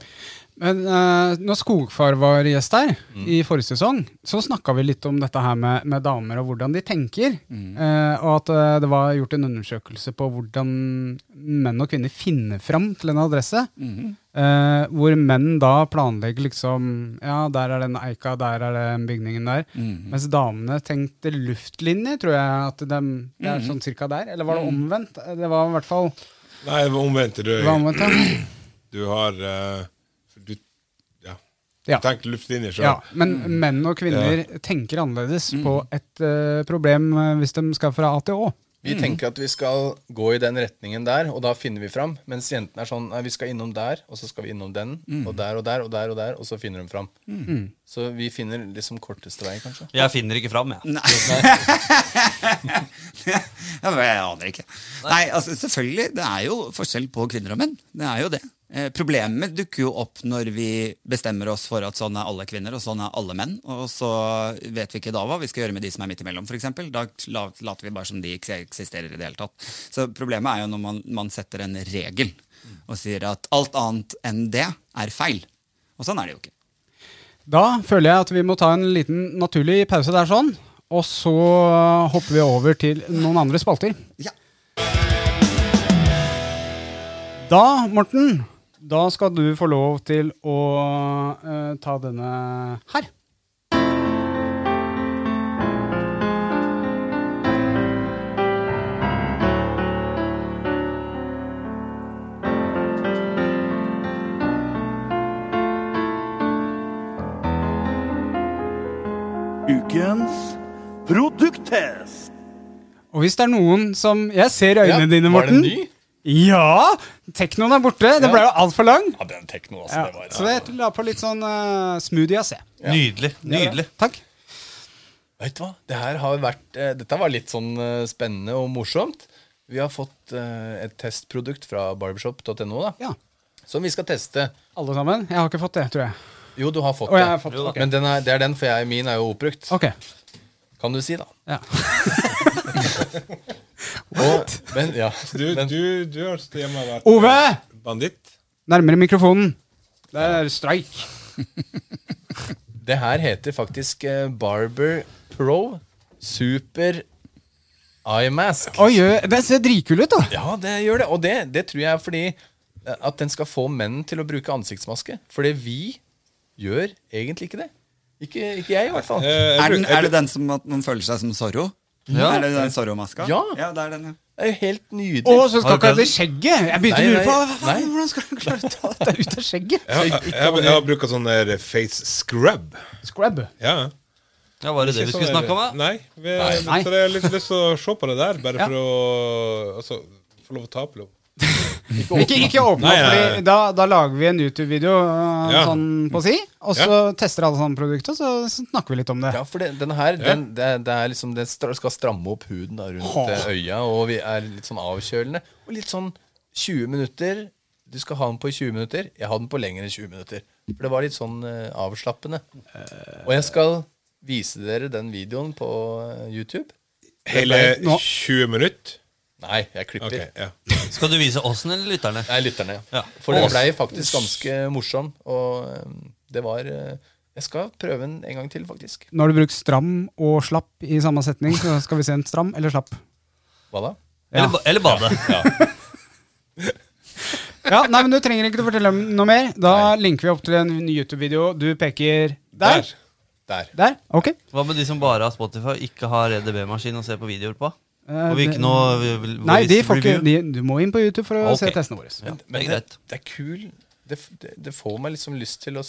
Men uh, når Skogfar var gjest her i forrige sesong, så snakka vi litt om dette her med, med damer og hvordan de tenker. Eh, og at uh, det var gjort en undersøkelse på hvordan menn og kvinner finner fram til en adresse. Eh, hvor menn da planlegger liksom Ja, der er den eika, der er den bygningen der. Mens damene tenkte luftlinje, tror jeg at de, det er sånn cirka der. Eller var det omvendt? Det var i hvert fall Nei, omvendt. Du, omvendt, ja. du har ja. Tenk luftlinje sjøl. Ja, men menn og kvinner tenker annerledes på et uh, problem eh, hvis de skal fra A til Å. Vi tenker at vi skal gå i den retningen der, og da finner vi fram. Mens jentene er sånn nei, vi skal innom der, og så skal vi innom den, og der og der og der, og der, og så finner de fram. Så vi finner liksom korteste vei, kanskje. Jeg finner ikke fram, jeg. Nei. jeg aner ikke. Nei, altså selvfølgelig, det er jo forskjell på kvinner og menn. Det er jo det. Eh, problemet dukker jo opp når vi bestemmer oss for at sånn er alle kvinner og sånn er alle menn, og så vet vi ikke da hva vi skal gjøre med de som er midt imellom, f.eks. Da later vi bare som de ikke eksisterer i det hele tatt. Så problemet er jo når man, man setter en regel og sier at alt annet enn det er feil. Og sånn er det jo ikke. Da føler jeg at vi må ta en liten naturlig pause der sånn. Og så hopper vi over til noen andre spalter. Ja. Da, Morten, da skal du få lov til å uh, ta denne her. Ukens produkttest. Og hvis det er noen som Jeg ser øynene dine, Morten. Var det ny? Ja! Teknoen er borte. Det ble jo altfor lang. Ja, den tekno, altså. Ja. Det var, Så jeg la på litt sånn uh, smoothie AC. Nydelig. Nydelig. Takk. Vet du hva? Det her har vært, eh, dette var litt sånn eh, spennende og morsomt. Vi har fått eh, et testprodukt fra barbershop.no da, Ja. som vi skal teste. Alle sammen? Jeg har ikke fått det, tror jeg. Jo, du har fått Å, jeg det. har fått det. Ok. Men den er, det er den, for jeg, min er jo oppbrukt. Ok. Kan du si, da. Ja. Og, men, ja, Du, men, du, du har stått hjemme og vært Ove! banditt. Nærmere mikrofonen. Det er streik. Det her heter faktisk eh, Barber Pro Super Eye Mask. Oi, det ser dritkul ut, da. Ja, det gjør det. Og det, det tror jeg er fordi eh, at den skal få menn til å bruke ansiktsmaske. Fordi vi gjør egentlig ikke det. Ikke, ikke jeg, i hvert fall. Eh, Er, den, er det den som at man føler seg som Zorro? Ja. Er det den Zorro-maska? Ja. ja, det er den, ja. Det er jo helt nydelig. Å, så skal ikke ha det skjegget! Jeg begynte å lure på nei, hvordan skal du klare å ta dette ut av skjegget? Jeg, jeg, jeg, jeg har brukt sånn der face scrub. Scrub. Ja. Ja, Var det det vi skulle snakke om? da? Nei. Vi, Nei. Så jeg har litt lyst til å se på det der, bare Ja. for å altså, få lov å ta på lov. Ikke, ikke åpne opp, nei. da, da lager vi en YouTube-video uh, Ja. sånn på si, og så tester alle sånne produkter, så, så snakker vi litt om det. Ja, for det, denne her, den, det, det er liksom Det skal stramme opp huden da, rundt eh, øya, og vi er litt sånn avkjølende. Og litt sånn 20 minutter. Du skal ha den på i 20 minutter. Jeg har den på lenger enn 20 minutter. For det var litt sånn uh, avslappende. Og jeg skal vise dere den videoen på eh, YouTube. Hele 20 minutter? Nei, jeg klipper. Okay, ja. Skal du vise åssen eller lytterne? Nei, lytterne. Ja. For den blei faktisk ganske morsom, og eh, det var eh, Jeg skal prøve den en gang til, faktisk. Nå har du brukt stram og slapp i samme setning, så skal vi se en stram eller slapp. Hva da? Eller, eller bade. Ja, nei, men Du trenger ikke å fortelle om noe mer. Da linker vi opp til en ny YouTube-video. Du peker der. Der. Der. Der. Ok. Hva med de som bare har Spotify, ikke har EDB-maskin og ser på videoer på? Eh, Får vi ikke noe vi- vi- Nei, de får ikke, de, du må inn på YouTube for å okay. se testene våre. Ja, Men det er det, det er kul det, det, det får meg liksom lyst til å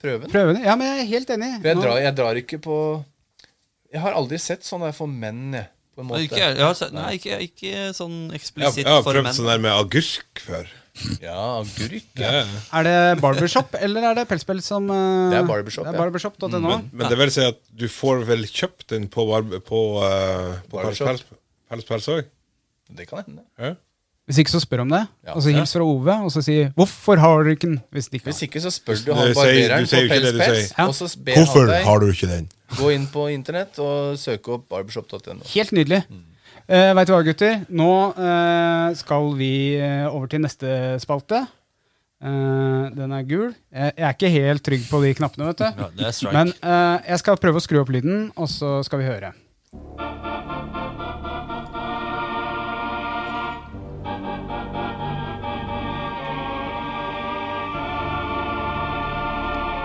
prøve den. Prøve det. Ja, men jeg er helt enig. For jeg drar, jeg drar ikke på Jeg har aldri sett sånn der for menn, jeg. På en måte. Ikke, jeg har nei, ikke, ikke sånn eksplisitt jeg har prøvd sånn der med agurk før. Ja, agurk. Ja. Er det Barbershop eller er det Pelspels som eh, Det er Barbershop, Det er ja. barbershop.no. Men, men det vil si at du får vel kjøpt den på, barbe, på, uh, på pelspels Barbershop. Pels- Pels Pels òg? Det kan hende. Ja? Hvis ikke, så spør om det. Ja. og så hils fra Ove, og så si 'Hvorfor har du ikke den?' Hvis de ikke Hvis ikke, så spør du han barbereren på Pelspels. Ja. Hvorfor deg du ikke den? gå inn på internett og søk opp barbershop.no. Helt nydelig. Uh, Veit du hva, gutter? Nå eh, skal vi eh, over til neste spalte. Eh, den er gul. Jeg, jeg er ikke helt trygg på de knappene, vet du. Strike. Men eh, jeg skal prøve å skru opp lyden, og så skal vi høre.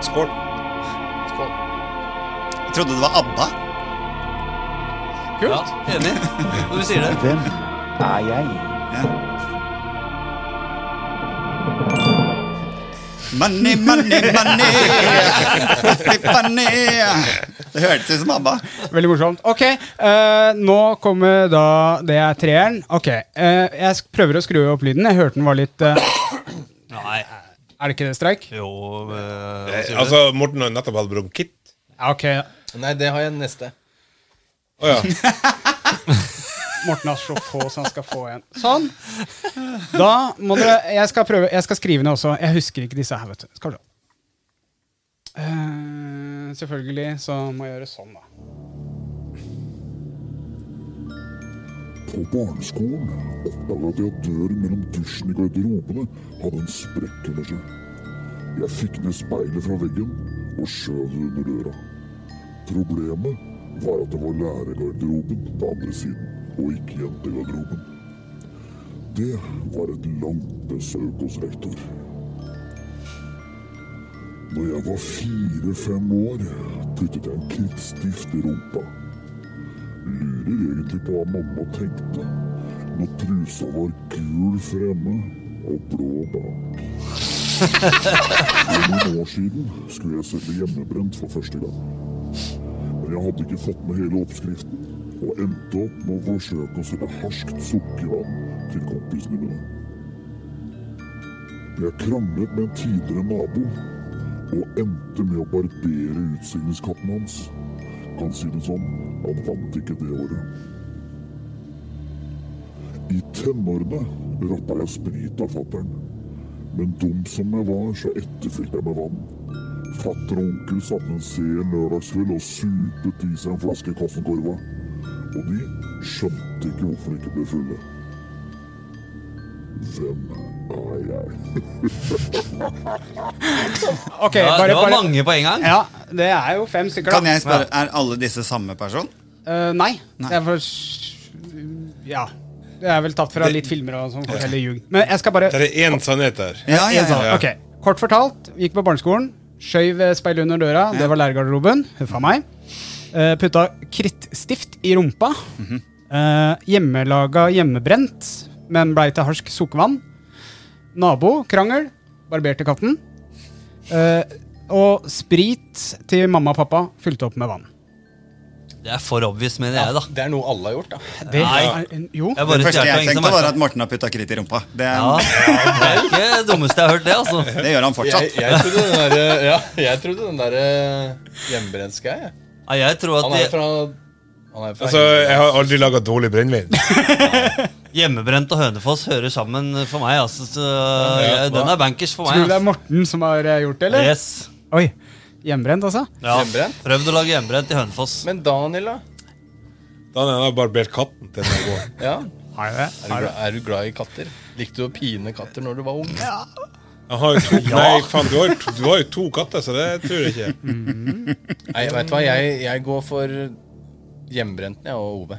Skål. Skål. Jeg trodde det var ABBA. Ja, enig. Når du sier det. Hvem er jeg? Money, money, money! money. Det hørtes ut som ABBA. Veldig morsomt. Ok, uh, nå kommer da Det er treeren. Ok, uh, Jeg sk- prøver å skru opp lyden. Jeg hørte den var litt uh, Nei. Er det ikke det, Streik? Jo? Altså, Morten har nettopp hatt bronkitt. Ok. Nei, det har jeg neste. Å ja. Morten har så få så han skal få en. Sånn. Da må dere Jeg skal prøve Jeg skal skrive ned også. Jeg husker ikke disse her, vet du. Skal du. se. Eh, selvfølgelig så må jeg gjøre sånn, da. På barneskolen oppdaga jeg at døren mellom dusjen i garderobene hadde en sprekk under seg. Jeg fikk ned speilet fra veggen og skjøv det under døra. Problemet var at det var lærergarderoben på andre siden, og ikke jentegarderoben. Det var et langt besøk hos rektor. Når jeg var fire-fem år, puttet jeg en krittstift i rumpa. Lurer egentlig på hva mamma tenkte når trusa var gul fremme og blå bak. For noen år siden skulle jeg selge hjemmebrent for første gang. Men jeg hadde ikke fått med hele oppskriften, og endte opp med å forsøke å sette harskt sukkervann til kompisene mine. Jeg kranglet med en tidligere nabo, og endte med å barbere utsigningskatten hans. Kan si det sånn, han vant ikke det året. I tenårene rappa jeg sprit av fattern. Men dum som jeg var, så etterfylte jeg med vann. Fatter og onkel satte en sen lørdagskveld og supet i seg en flaske Kossenkorva. Og de skjønte ikke hvorfor de ikke ble fulle. Hvem er jeg? okay, Ja, bare, det var bare mange på en gang. Ja, det er jo fem stykker, da. Kan jeg spørre, Er alle disse samme person? Uh, nei. Nei. Det er for Ja. Det er vel tatt fra litt filmer og sånn. ljug. Men jeg skal bare Det er én sannhet her. Ja, ja, En ja. Ok, Kort fortalt, vi gikk på barneskolen. Skjøv speilet under døra. Det var lærergarderoben. Huffa meg. Uh, putta krittstift i rumpa. Eh, hjemmelaga hjemmebrent, men blei til harsk sukkervann. Nabo, krangel. Barberte katten. Uh, og sprit til mamma og pappa fylte opp med vann. Det er for obvious, mener jeg, da. Det er noe alle har gjort, da. Det Nei. er, jo. Jeg Det første jeg tenkte, var er at Morten har putta kritt i rumpa. Det, ja, Det er ikke det dummeste jeg har hørt, det, altså. det gjør han fortsatt. jeg trodde den derre ja, jeg trodde den derre hjemmebrentska, jeg. Ja, jeg tror Han er fra han er fra Altså, Jeg har aldri laga dårlig brennevin. hjemmebrent og Hønefoss hører sammen for meg. Altså, så, Ja, den er bankers for Tror du det er Altså. Morten som har eh, gjort det, eller? Yes. Oi. Hjemmebrent, altså? Ja. Hjemmebrent? Prøvd å lage hjemmebrent i Hønefoss. Men Daniel, da? Daniel har barbert katten til den går. Ja. Har jeg det? Er, du, glad- er du glad i katter? Likte du å pine katter når du var ung? Jeg har jo to, nei, faen, du har, jo to, du har jo to katter, så det tror jeg ikke. Nei, vet du hva, jeg, jeg går for hjemmebrenten, jeg og Ove.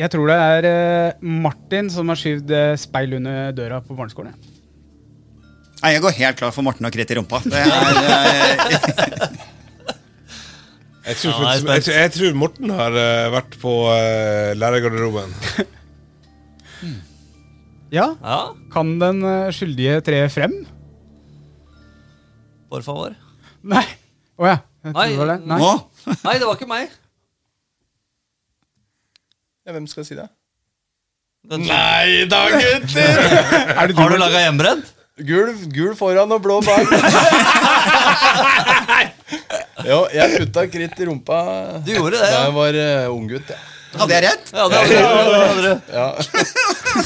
Jeg tror det er eh, Martin som har skyvd eh, speil under døra på barneskolen. Nei, Jeg går helt klar for Morten og kritt i rumpa. Det er, Jeg tror, Ja, jeg er jeg, spent. tror- jeg tror Morten har eh, vært på uh, lærergarderoben. Ja, Ja, kan den eh, skyldige tre frem? por favor. Nei. Å ja. Jeg Nei. trodde det var det. Nei. Nå? Nei, det var ikke meg. Ja, hvem skal si det? Den- Nei da, gutter! Er det Har du Martin? laga hjemmebrent? Gul, gul foran og blå bak. jo, jeg putta kritt i rumpa Du gjorde det, da ja. jeg var uh, unggutt. Ja. Hadde jeg rett? Ja, det hadde du. Ja.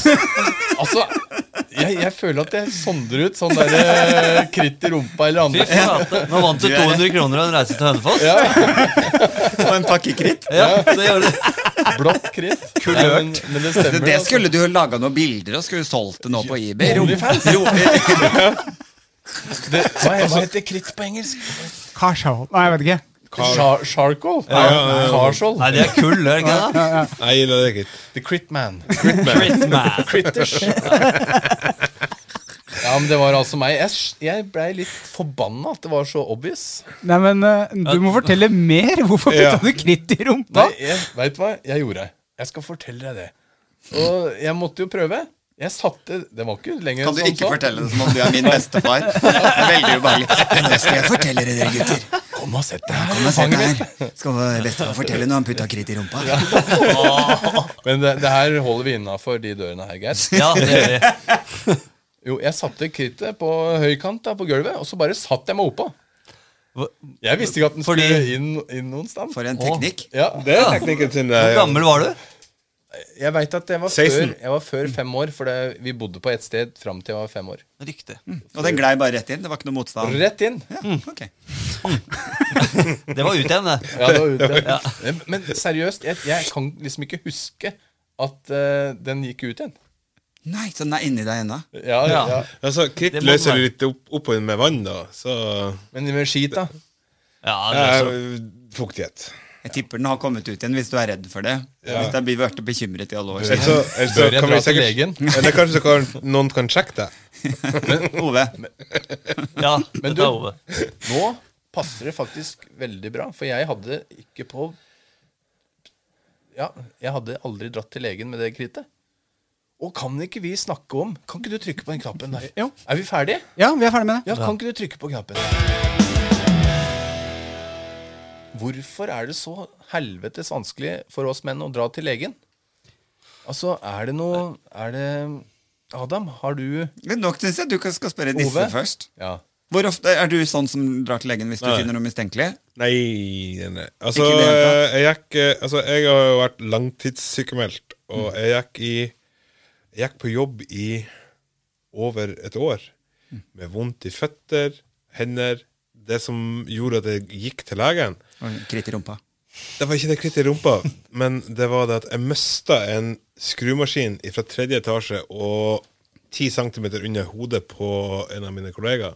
altså, Jeg, jeg føler at jeg sonder ut sånn der eh, kritt i rumpa eller Fy andre. flate. Nå vant du 200 kroner og en reise til Hønefoss. Ja, Og en pakke kritt. Ja, det gjør du. blått kritt. Kulørt. Men, men det stemmer. det altså. skulle du jo laga noen bilder og skulle solgt det nå på eBay. OnlyFans. Hva heter kritt på engelsk? Carshow. Nei, jeg vet ikke. Char charcoal? ja, ja. Carshall. Nei, det er kull, er det ikke det? Nei, det er ikke. The Crit Man. Critman. Critters. Ja, men det var altså meg. Jeg, jeg blei litt forbanna at det var så obvious. Nei, men uh, Du må fortelle mer. Hvorfor Ja. putta du kritt i rumpa? Nei, jeg, vet du hva jeg gjorde? Jeg skal fortelle deg det. Og jeg måtte jo prøve. Jeg satte Det var ikke lenger kan du enn ikke sånn. fortelle det som om du er min bestefar? Det er veldig ubehagelig. Men det skal jeg fortelle dere, gutter. Kom og sett deg her. Kom og sett deg her. Skal bestefar fortelle når han putta kritt i rumpa? Men det, det her holder vi innafor de dørene her, Geir. Ja, det gjør vi. Jo, jeg satte krittet på høykant da, på gulvet, og så bare satt jeg meg oppå. Jeg visste ikke at den Fordi- skulle inn, inn noen sted. For en teknikk. Ja, Det er teknikken sin. Hvor gammel var du? Jeg veit at jeg var, før, jeg var før fem år, for det, vi bodde på ett sted fram til jeg var fem år. Riktig. Og den glei bare rett inn? Det var ikke noe motstand? Rett inn. Ja, ok. Det var ut igjen, det. Ja, det var ute. Men, men seriøst, jeg, jeg kan liksom ikke huske at uh, den gikk ut igjen. Nei, så den er inni deg ennå? Ja, ja. Ja. Altså, Kritt løser du litt opp, oppover med vann, da. Så Men med skit, da? Ja, det er så. eh, Fuktighet. Jeg tipper den har kommet ut igjen hvis du er redd for det. Hvis jeg blir vært bekymret i alle år. Ellers så, eller, så Bør jeg kan dra vi til sikkert legen? Eller kanskje kan, noen kan sjekke deg. Ove, Ja, Men du- Ove. Nå passer det faktisk veldig bra, for jeg hadde ikke på Ja, jeg hadde aldri dratt til legen med det krittet. Og kan ikke vi snakke om Kan ikke du trykke på den knappen der? Jo. Er vi ferdige? Ja, vi er ferdige med det. Ja, kan ikke du trykke på knappen? Hvorfor er det så helvetes vanskelig for oss menn å dra til legen? Altså, er det noe Er det Adam, har du men nok syns jeg du skal spørre disse Ove? først. Ja. Hvor ofte Er du sånn som drar til legen hvis du Nei. finner noe mistenkelig? Nei, nei, nei. Altså, jeg gikk eh, Altså, jeg har jo vært langtidssykemeldt, og jeg gikk i Jeg gikk på jobb i over et år med vondt i føtter, hender Det som gjorde at jeg gikk til legen, Kritt i rumpa. det var ikke det krittet i rumpa, men det var det at jeg mista en skrumaskin fra tredje etasje og ti centimeter under hodet på en av mine kollegaer.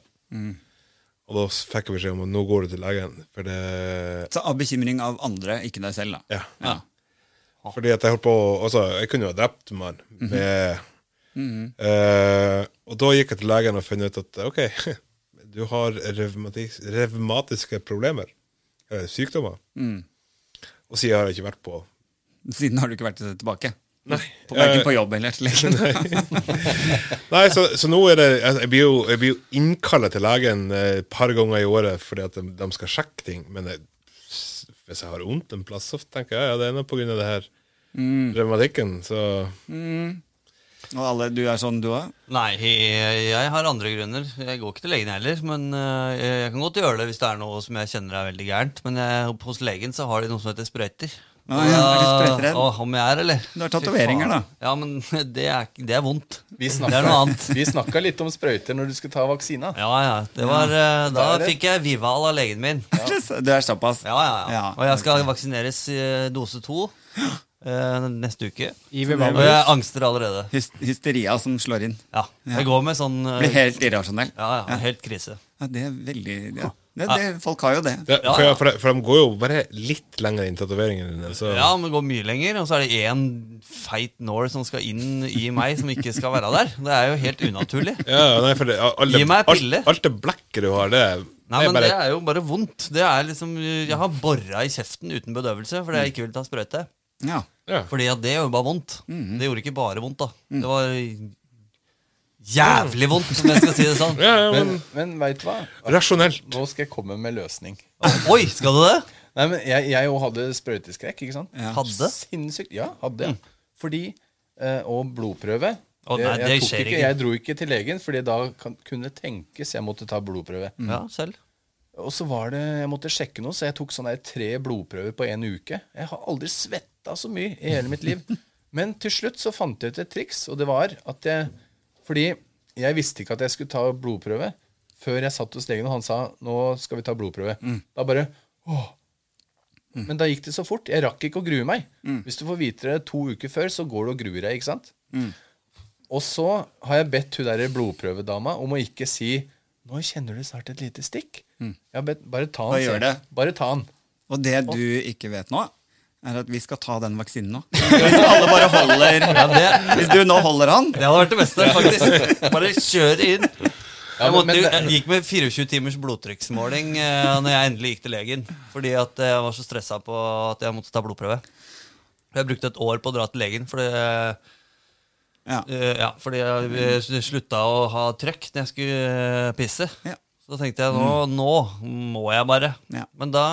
Og da fikk jeg beskjed om at nå går du til legen. For det Så av bekymring av andre, ikke deg selv, da. Ja. Ja. Fordi at jeg holdt på Altså, jeg kunne jo ha drept mannen med Eh, Og da gikk jeg til legen og fant ut at OK, du har revmatis- revmatiske problemer. Eller sykdommer. Og siden har jeg ikke vært på Siden har du ikke vært tilbake. Nei. På, verken Eh, på jobb eller til legen. Nei, så, så nå er det Jeg blir jo, jeg blir jo innkalla til legen eh, et par ganger i året fordi at de, de skal sjekke ting. Men jeg, hvis jeg har vondt en plass, så tenker jeg ja, det er noe av det her revmatikken. Så Og alle, du er sånn, du òg? Nei, jeg, jeg har andre grunner. Jeg går ikke til legen heller. Men øh, jeg, jeg kan godt gjøre det hvis det er noe som jeg kjenner er veldig gærent. Men jeg, hos legen så har de noe som heter sprøyter. Å ja, er du om jeg er, eller? Du har tatoveringer, da. Ja, men det er, det er vondt. Vi Det er snakka, noe annet. vi snakka litt om sprøyter når du skulle ta vaksina. Ja, ja. Det var, ja. da Da det- fikk jeg Vival av legen min. Du er såpass? Ja, ja, ja. Ja, Og jeg skal vaksineres i dose to eh, neste uke. Og jeg angster allerede. Hys hysteria som slår inn. Ja, Jeg går med sånn uh, Blir helt irrasjonell. Ja, ja, helt krise. Ja, det er veldig ja. det, det, Folk har jo det. det, Ja, for, ja. for, for de går jo bare litt lenger inn tatoveringene dine. Så Ja, men går mye lenger. Og så er det én feit nål som skal inn i meg, som ikke skal være der. Det er jo helt unaturlig. Ja, nei, for det, alle, Gi meg pille. Alt, alt det blekket du har, det, Nei, men bare Det er jo bare vondt. Det er liksom Jeg har bora i kjeften uten bedøvelse fordi jeg ikke vil ta sprøyte. Ja. ja. Fordi at det gjør bare vondt. Mhm. Det gjorde ikke bare vondt, da. Det var jævlig vondt, om jeg skal si det sånn. Ja, ja, Men, men men veit du hva? rasjonelt. Nå skal jeg komme med løsning. Oi, skal du det? Nei, men Jeg, jeg jo hadde sprøyteskrekk, ikke sant? Ja. Hadde? Sinnssykt. Ja, hadde jeg. Fordi eh, Og blodprøve. Å, nei, det jeg, tok skjer ikke, ikke. jeg dro ikke til legen, Fordi da kan, kunne tenkes jeg måtte ta blodprøve. Ja, selv. Og så var det, Jeg måtte sjekke noe, så jeg tok sånn der tre blodprøver på en uke. Jeg har aldri svetta så mye i hele mitt liv. Men til slutt så fant jeg ut et triks, og det var at jeg Fordi jeg visste ikke at jeg skulle ta blodprøve før jeg satt hos legen, og han sa nå skal vi ta blodprøve. Da bare åh. Men da gikk det så fort. Jeg rakk ikke å grue meg. Hvis du får vite det to uker før, så går du og gruer deg. ikke sant? Og så har jeg bedt hun der blodprøvedama om å ikke si 'Nå kjenner du snart et lite stikk'. Jeg har bedt, bare ta den. Bare ta den. Og det du ikke vet nå, er at vi skal ta den vaksinen nå. Hvis alle bare holder Ja, det, Hvis du nå holder han det hadde vært det beste, faktisk. Bare kjør inn. Jeg, måtte, jeg gikk med 24 timers blodtrykksmåling eh, når jeg endelig gikk til legen. Fordi at jeg var så stressa på at jeg måtte ta blodprøve. Jeg brukte et år på å dra til legen fordi, Ja. Uh, ja, fordi jeg eh, slutta å ha trøkk når jeg skulle eh, pisse. Ja. Så tenkte jeg nå, nå må jeg bare. Ja. Men da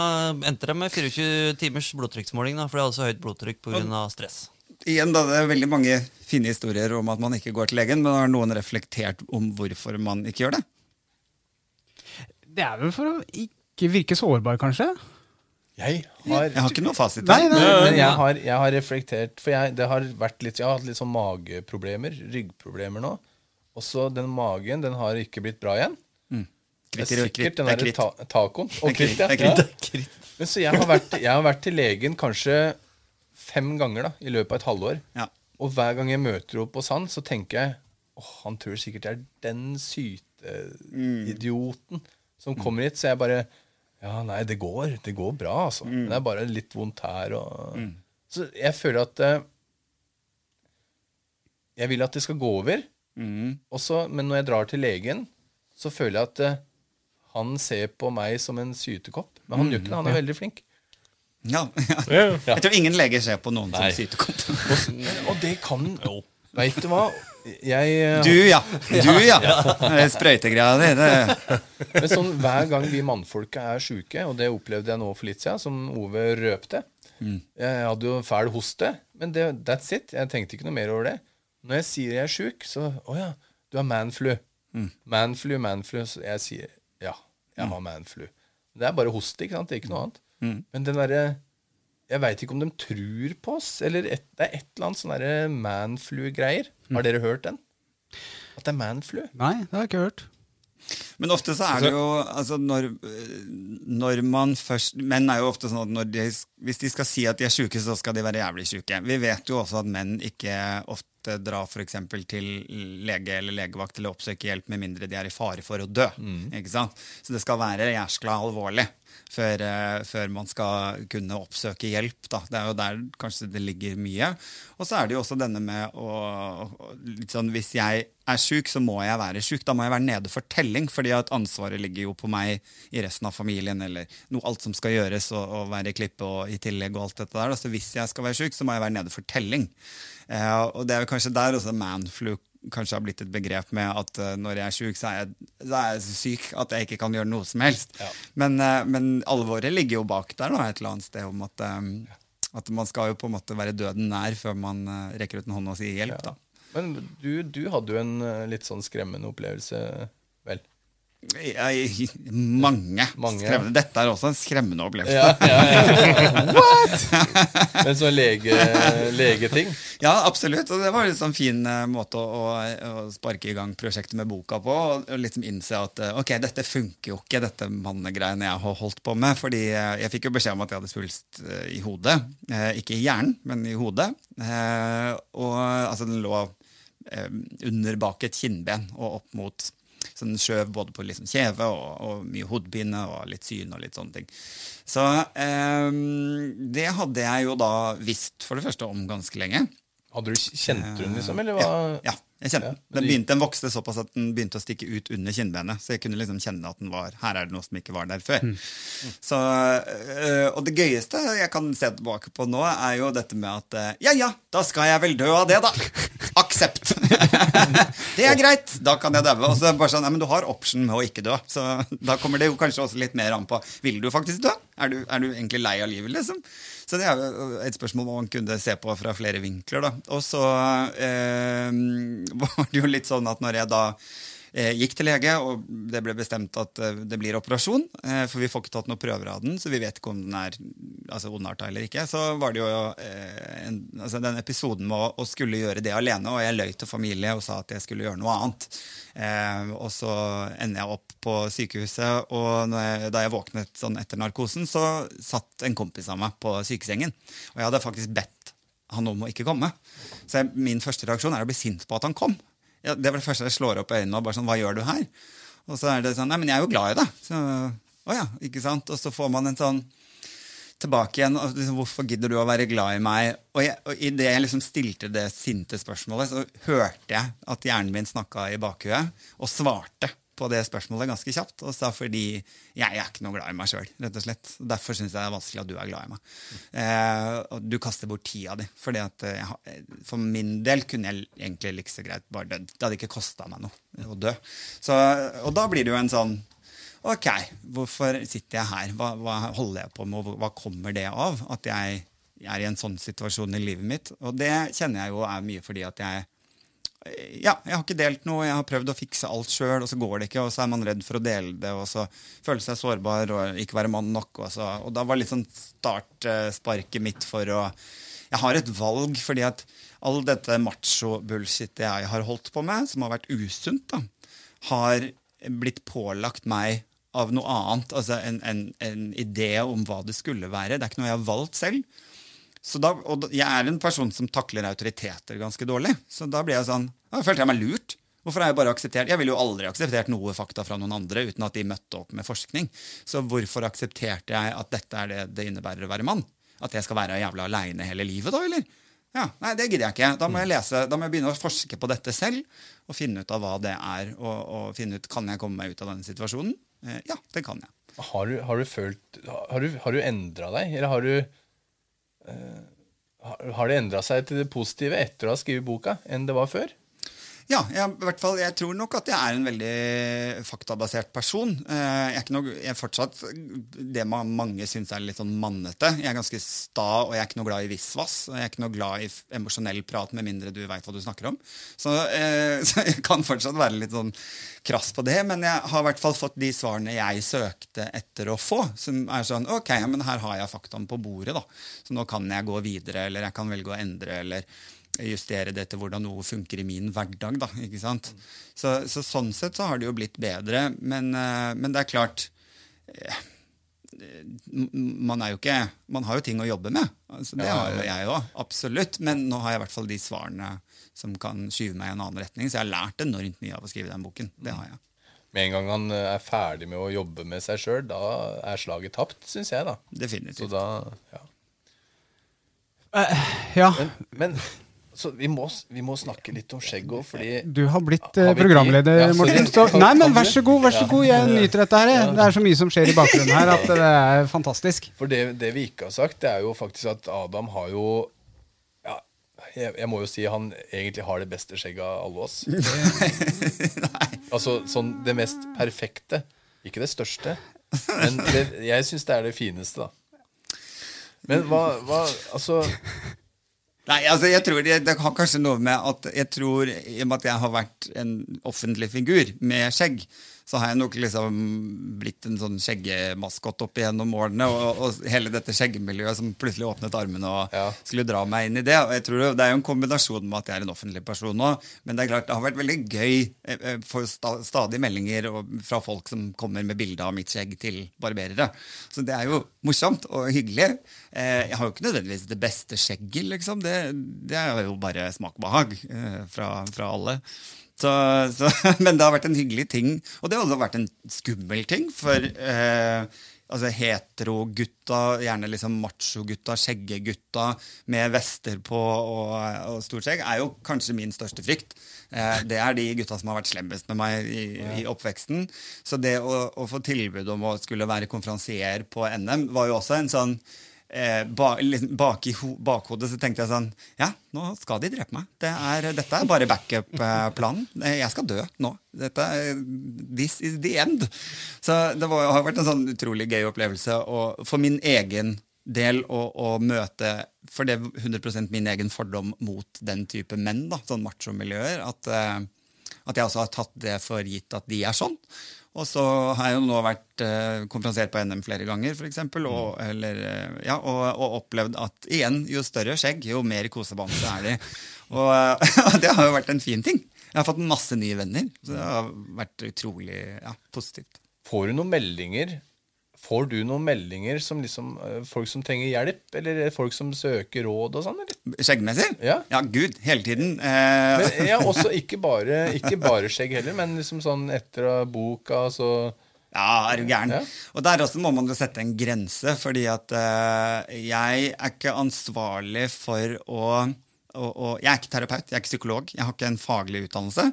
endte det med 24 timers blodtrykksmåling, da, for jeg hadde så høyt blodtrykk pga. stress. Igjen da, Det er veldig mange fine historier om at man ikke går til legen, men har noen reflektert om hvorfor man ikke gjør det? Det er vel for å ikke virke sårbar, kanskje? Jeg har Jeg har ikke noe fasit. Nei, nei, nei. Men jeg har, jeg har reflektert For jeg, det har vært litt, jeg har hatt litt sånn mageproblemer, ryggproblemer nå. Også den magen den har ikke blitt bra igjen. Det er sikkert den Det er der kritt. ta tacoen. Og kritt, kritt, ja. Ja. Men så jeg har, vært, jeg har vært til legen kanskje fem ganger da, i løpet av et halvår. Ja. Og hver gang jeg møter opp hos han, så tenker jeg åh, han tror sikkert jeg er den syteidioten som kommer hit. Så jeg bare Ja, nei, det går. Det går bra, altså. Men det er bare litt vondt her og Så jeg føler at eh, Jeg vil at det skal gå over. Også, men når jeg drar til legen, så føler jeg at eh, han ser på meg som en sytekopp. Men han gjør ikke det. Han er veldig flink. Ja, ja. Jeg tror ingen leger ser på noen Nei. som sytekopp. Og, og det kan Veit du hva? Jeg eh, Du, ja. Du, ja. Sprøytegreia di. Det. Men sånn, Hver gang vi mannfolka er sjuke, og det opplevde jeg nå for litt siden, som Ove røpte Jeg hadde jo fæl hoste, men det, that's it. Jeg tenkte ikke noe mer over det. Når jeg sier jeg er sjuk, så Å ja, du har manflu. Manflu, manflu. Så jeg sier ja, jeg har manflu. Det er bare hoste, ikke sant? Det er ikke noe annet. Men den derre Jeg veit ikke om de tror på oss, eller et, det er et eller annet sånn derre manflu-greier. Har dere hørt den? At det er manflu? Nei, det har jeg ikke hørt. Men ofte så er det jo altså når, når man først Menn er jo ofte sånn at når de, hvis de skal si at de er sjuke, så skal de være jævlig sjuke. Vi vet jo også at menn ikke ofte drar for eksempel til lege eller legevakt eller oppsøke hjelp med mindre de er i fare for å dø. Sant? Så det skal være jæskla alvorlig før, eh, før man skal kunne oppsøke hjelp. Da. Det er jo der kanskje det ligger mye. Og så er det jo også denne med å sånn, Hvis jeg er sjuk, så må jeg være sjuk. Da må jeg være nede for telling, fordi at ansvaret ligger jo på meg i resten av familien, eller noe, alt som skal gjøres, og, og være i klippe og i tillegg og alt dette der. Da. Så hvis jeg skal være sjuk, så må jeg være nede for telling. Eh, og det er kanskje der også manflu kanskje har blitt et begrep med at uh, når jeg er sjuk, så er jeg, så er jeg så syk at jeg ikke kan gjøre noe som helst. Men, uh, men alvoret ligger jo bak der da, et eller annet sted om at, um, at man skal jo på en måte være døden nær før man uh, rekker ut en hånd og sier hjelp. da. Men du, du hadde jo en litt sånn skremmende opplevelse, mange, Mange, skremmende. Dette er også en skremmende opplevelse. Ja, ja, ja. Men sånn lege, legeting Ja, absolutt. Og det var en liksom fin eh, måte å, å, sparke i gang prosjektet med boka på. Og, liksom innse at eh, ok, dette funker jo ikke, dette mannegreiene jeg har holdt på med. Fordi eh, jeg fikk jo beskjed om at jeg hadde svulst i hodet. Ikke i hjernen, men i hodet. Og altså, den lå under bak et kinnben og opp mot så den skjøv både på liksom kjeve og, og mye hodepine og litt syn og litt sånne ting. Så eh, det hadde jeg jo da visst for det første om ganske lenge. Hadde du Kjente du den, liksom? Eller hva? Ja, jeg kjente den. Ja, Den, begynte, den vokste såpass at den begynte å stikke ut under kinnbenet. Så jeg kunne liksom kjenne at den var Her er det noe som ikke var der før. Mm. Så, øh, og det gøyeste jeg kan se tilbake på nå, er jo dette med at øh, Ja ja, da skal jeg vel dø av det, da. Aksept. det er greit. Da kan jeg daue. Og så bare sånn, ja, men du har option med å ikke dø. Så da kommer det jo kanskje også litt mer an på Vil du faktisk dø? Er du, er du egentlig lei av livet, liksom? Så det er jo et spørsmål man kunne se på fra flere vinkler. da. Og så eh, var det jo litt sånn at når jeg da gikk til lege, og det ble bestemt at eh, det blir operasjon, eh, for vi får ikke tatt noen prøver av den, så vi vet ikke om den er altså ondarta eller ikke, så var det jo eh, en, altså den episoden med å, skulle gjøre det alene, og jeg løy til familie og sa at jeg skulle gjøre noe annet. Eh, og så ender jeg opp på sykehuset, og jeg, da jeg våknet sånn etter narkosen, så satt en kompis av meg på sykesengen. Og jeg hadde faktisk bedt han om å ikke komme. Så jeg, min første reaksjon er å bli sint på at han kom. Ja, det var det første jeg slår opp øynene og bare sånn, hva gjør du her? Og så er det sånn, nei, men jeg er jo glad i deg. Så, å ja, ikke sant? Og så får man en sånn tilbake igjen. Og liksom, hvorfor gidder du å være glad i meg? Og, jeg, og idet jeg liksom stilte det sinte spørsmålet, så hørte jeg at hjernen min snakka i bakhuet, og svarte på det spørsmålet ganske kjapt. Og sa fordi jeg, er ikke noe glad i meg sjøl, rett og slett. Derfor syns jeg det er vanskelig at du er glad i meg. Eh, og du kaster bort tida di. Fordi at jeg, for min del kunne jeg egentlig like så greit bare dødd. Det hadde ikke kosta meg noe å dø. Så, og da blir det jo en sånn Ok, hvorfor sitter jeg her? Hva, hva holder jeg på med? Hva kommer det av? At jeg er i en sånn situasjon i livet mitt. Og det kjenner jeg jo er mye fordi at jeg ja, jeg har ikke delt noe, jeg har prøvd å fikse alt sjøl, og så går det ikke, og så er man redd for å dele det, og så føle seg sårbar og ikke være mann nok. Og, så, og da var litt sånn startsparket mitt for å Jeg har et valg, fordi at all dette macho-bullshitet jeg har holdt på med, som har vært usunt, da, har blitt pålagt meg av noe annet. Altså en, en, en idé om hva det skulle være. Det er ikke noe jeg har valgt selv. Så da, og jeg er en person som takler autoriteter ganske dårlig. Så da ble jeg sånn Da følte jeg meg lurt. Hvorfor har jeg bare akseptert Jeg ville jo aldri akseptert noe fakta fra noen andre uten at de møtte opp med forskning. Så hvorfor aksepterte jeg at dette er det det innebærer å være mann? At jeg skal være jævla aleine hele livet, da, eller? Ja, Nei, det gidder jeg ikke. Da må jeg lese, da må jeg begynne å forske på dette selv og finne ut av hva det er. Og, og finne ut kan jeg komme meg ut av denne situasjonen. Eh, ja, det kan jeg. Har du, har du følt Har du, har du endra deg, eller har du har- Har det endra seg til det positive etter å ha skrevet boka enn det var før? Ja, jeg, i hvert fall, jeg tror nok at jeg er en veldig faktabasert person. Eh, Jeg er, ikke noe, jeg er fortsatt det ma- mange syns er litt sånn mannete. Jeg er ganske sta, og jeg er ikke noe glad i visvas. Jeg er ikke noe glad i emosjonell prat med mindre du veit hva du snakker om. Så, eh, så jeg kan fortsatt være litt sånn krass på det, men jeg har i hvert fall fått de svarene jeg søkte etter å få. Som er sånn Ok, men her har jeg faktaene på bordet, da. Så nå kan jeg gå videre, eller jeg kan velge å endre, eller justere det til hvordan noe funker i min hverdag. Da, ikke sant? Så, så sånn sett så har det jo blitt bedre, men, eh, men det er klart eh, man er jo ikke Man har jo ting å jobbe med. Altså, det har jo jeg òg, absolutt. Men nå har jeg i hvert fall de svarene som kan skyve meg i en annen retning. Så jeg har lært enormt mye av å skrive den boken. Det har jeg. Med en gang han eh, er ferdig med å jobbe med seg sjøl, da er slaget tapt, syns jeg, da. Definitivt. Så da ja. Ja, Men, men så vi, må, vi må snakke litt om skjegg òg, fordi du har blitt Har eh, programleder. Ja. Morten. Så, nei, men vær så god, vær så god. Jeg nyter dette her. Det er så mye som skjer i bakgrunnen her at det er fantastisk. For det, det vi ikke har sagt, det er jo faktisk at Adam har jo ja, jeg, jeg må jo si han egentlig har det beste skjegget av alle oss. altså sånn det mest perfekte. Ikke det største, men det, jeg syns det er det fineste, da. Men hva, hva Altså Nei, altså jeg tror det, det har kanskje noe med at jeg tror I og med at jeg har vært en offentlig figur med skjegg, så har jeg nok liksom blitt en sånn skjeggemaskott opp igjennom årene. Og, og hele dette skjeggemiljøet som plutselig åpnet armene og Ja. skulle dra meg inn i det. Og jeg tror Det er jo en kombinasjon med at jeg er en offentlig person òg. Men det er klart det har vært veldig gøy eh, eh, for stadig meldinger fra folk som kommer med bilde av mitt skjegg til barberere. Så det er jo morsomt og hyggelig. Eh, jeg har jo ikke nødvendigvis det beste skjegget, liksom. Det, det er jo bare smak og behag eh, fra, fra alle. Så, så, men det har vært en hyggelig ting. Og det har også vært en skummel ting. For eh, altså hetero-gutta, gjerne liksom macho-gutta, skjeggegutta med vester på og, og stort skjegg, er jo kanskje min største frykt. Eh, det er de gutta som har vært slemmest med meg i, i oppveksten. Så det å, å få tilbud om å skulle være konferansier på NM var jo også en sånn eh, ba, liksom bak i ho bakhodet så tenkte jeg sånn Ja, nå skal de drepe meg. Det er, dette er bare backup-planen. Eh, Jeg skal dø nå. Dette, this is the end. Så det var, har vært en sånn utrolig gøy opplevelse og for min egen del å møte For det er 100% min egen fordom mot den type menn, da, sånn machomiljøer, at eh, at jeg også har tatt det for gitt at de er sånn. Og så har jeg jo nå vært eh, konferansiert på NM flere ganger, for eksempel, og, eller, eh, ja, og, og opplevd at igjen, jo større skjegg, jo mer kosebamse er de. Og og det har jo vært en fin ting. Jeg har fått masse nye venner. Så det har vært utrolig ja, positivt. Får du noen meldinger Får du noen meldinger som liksom eh, folk som trenger hjelp, eller er folk som søker råd og sånn? Skjeggmessig? Ja. ja. gud. Hele tiden. Eh, Men, ja, også ikke bare, ikke bare skjegg heller, men liksom sånn etter boka, så Ja, er du gæren. Ja. Og der også må man jo sette en grense, fordi at uh, jeg er ikke ansvarlig for å, å, å Jeg er ikke terapeut, jeg er ikke psykolog, jeg har ikke en faglig utdannelse.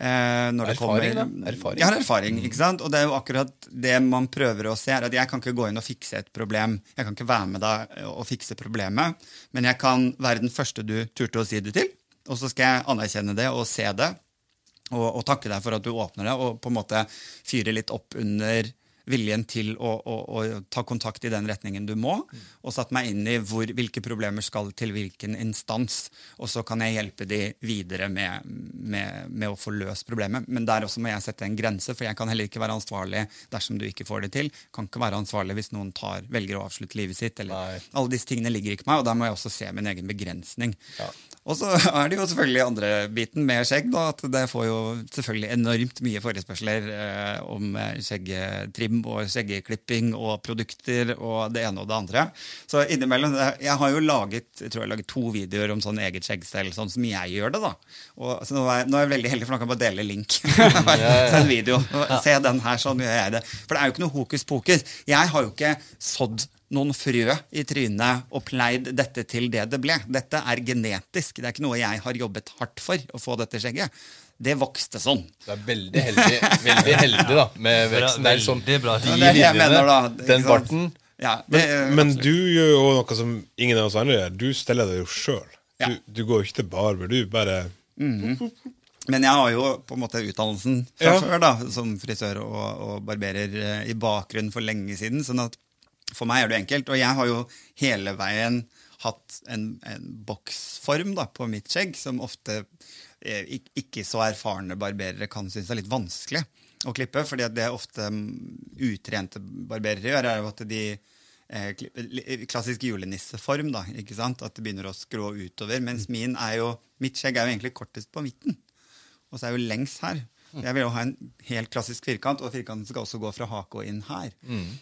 Eh, Erfaring, kommer- da. Erfaring. Jeg har erfaring, ikke sant? Og det er jo akkurat det man prøver å se, er at jeg kan ikke gå inn og fikse et problem. Jeg kan ikke være med deg og fikse problemet, men jeg kan være den første du turte å si det til. Og så skal jeg anerkjenne det og se det og, og takke deg for at du åpner det, og på en måte fyre litt opp under viljen til å, å, å ta kontakt i den retningen du må, og satt meg inn i hvor, hvilke problemer skal til hvilken instans. Og så kan jeg hjelpe de videre med, med, med å få løst problemet. Men der også må jeg sette en grense, for jeg kan heller ikke være ansvarlig dersom du ikke får det til. Kan ikke være ansvarlig hvis noen tar, velger å avslutte livet sitt. Eller, alle disse tingene ligger ikke meg, og der må jeg også se min egen begrensning. Og så er det jo selvfølgelig andre biten med skjegg. da, at Det får jo selvfølgelig enormt mye forespørsler eh, om eh, og skjeggeklipping og produkter og det ene og det andre. Så innimellom, Jeg har jo laget jeg tror jeg har laget to videoer om sånn eget skjeggstell, sånn som jeg gjør det. da. Og, så nå er, nå er jeg veldig heldig, for nå kan jeg bare dele link. Send video. Se den her, sånn gjør jeg det. For det er jo ikke noe hokus pokus. Jeg har jo ikke sådd noen frø i trynet og pleid dette til det det ble. Dette er genetisk. Det er ikke noe jeg har jobbet hardt for å få dette skjegget. Det vokste sånn. Du er veldig heldig, veldig heldig da, med veksten. Det er sånn, bra. de Ja, det er jeg linjene, mener, da. Den barten Ja, det, Men du gjør jo noe som ingen av oss andre gjør. Du steller deg jo sjøl. Ja. Du, du går jo ikke til barber. Du bare Men jeg har jo på en måte utdannelsen fra Ja. før, da, som frisør og, og barberer eh, i bakgrunnen for lenge siden. sånn at for meg er det enkelt. Og jeg har jo hele veien hatt en, en boksform da, på mitt skjegg, som ofte ikke så erfarne barberere kan synes er litt vanskelig å klippe. fordi det ofte mm, utrente barberere gjør, er jo at de eh, klassisk julenisseform, da, ikke sant? At det begynner å skrå utover. Mens min er jo, mitt skjegg er jo egentlig kortest på midten. Og så er jo lengst her. Jeg vil jo ha en helt klassisk firkant, og firkanten skal også gå fra hake og inn her.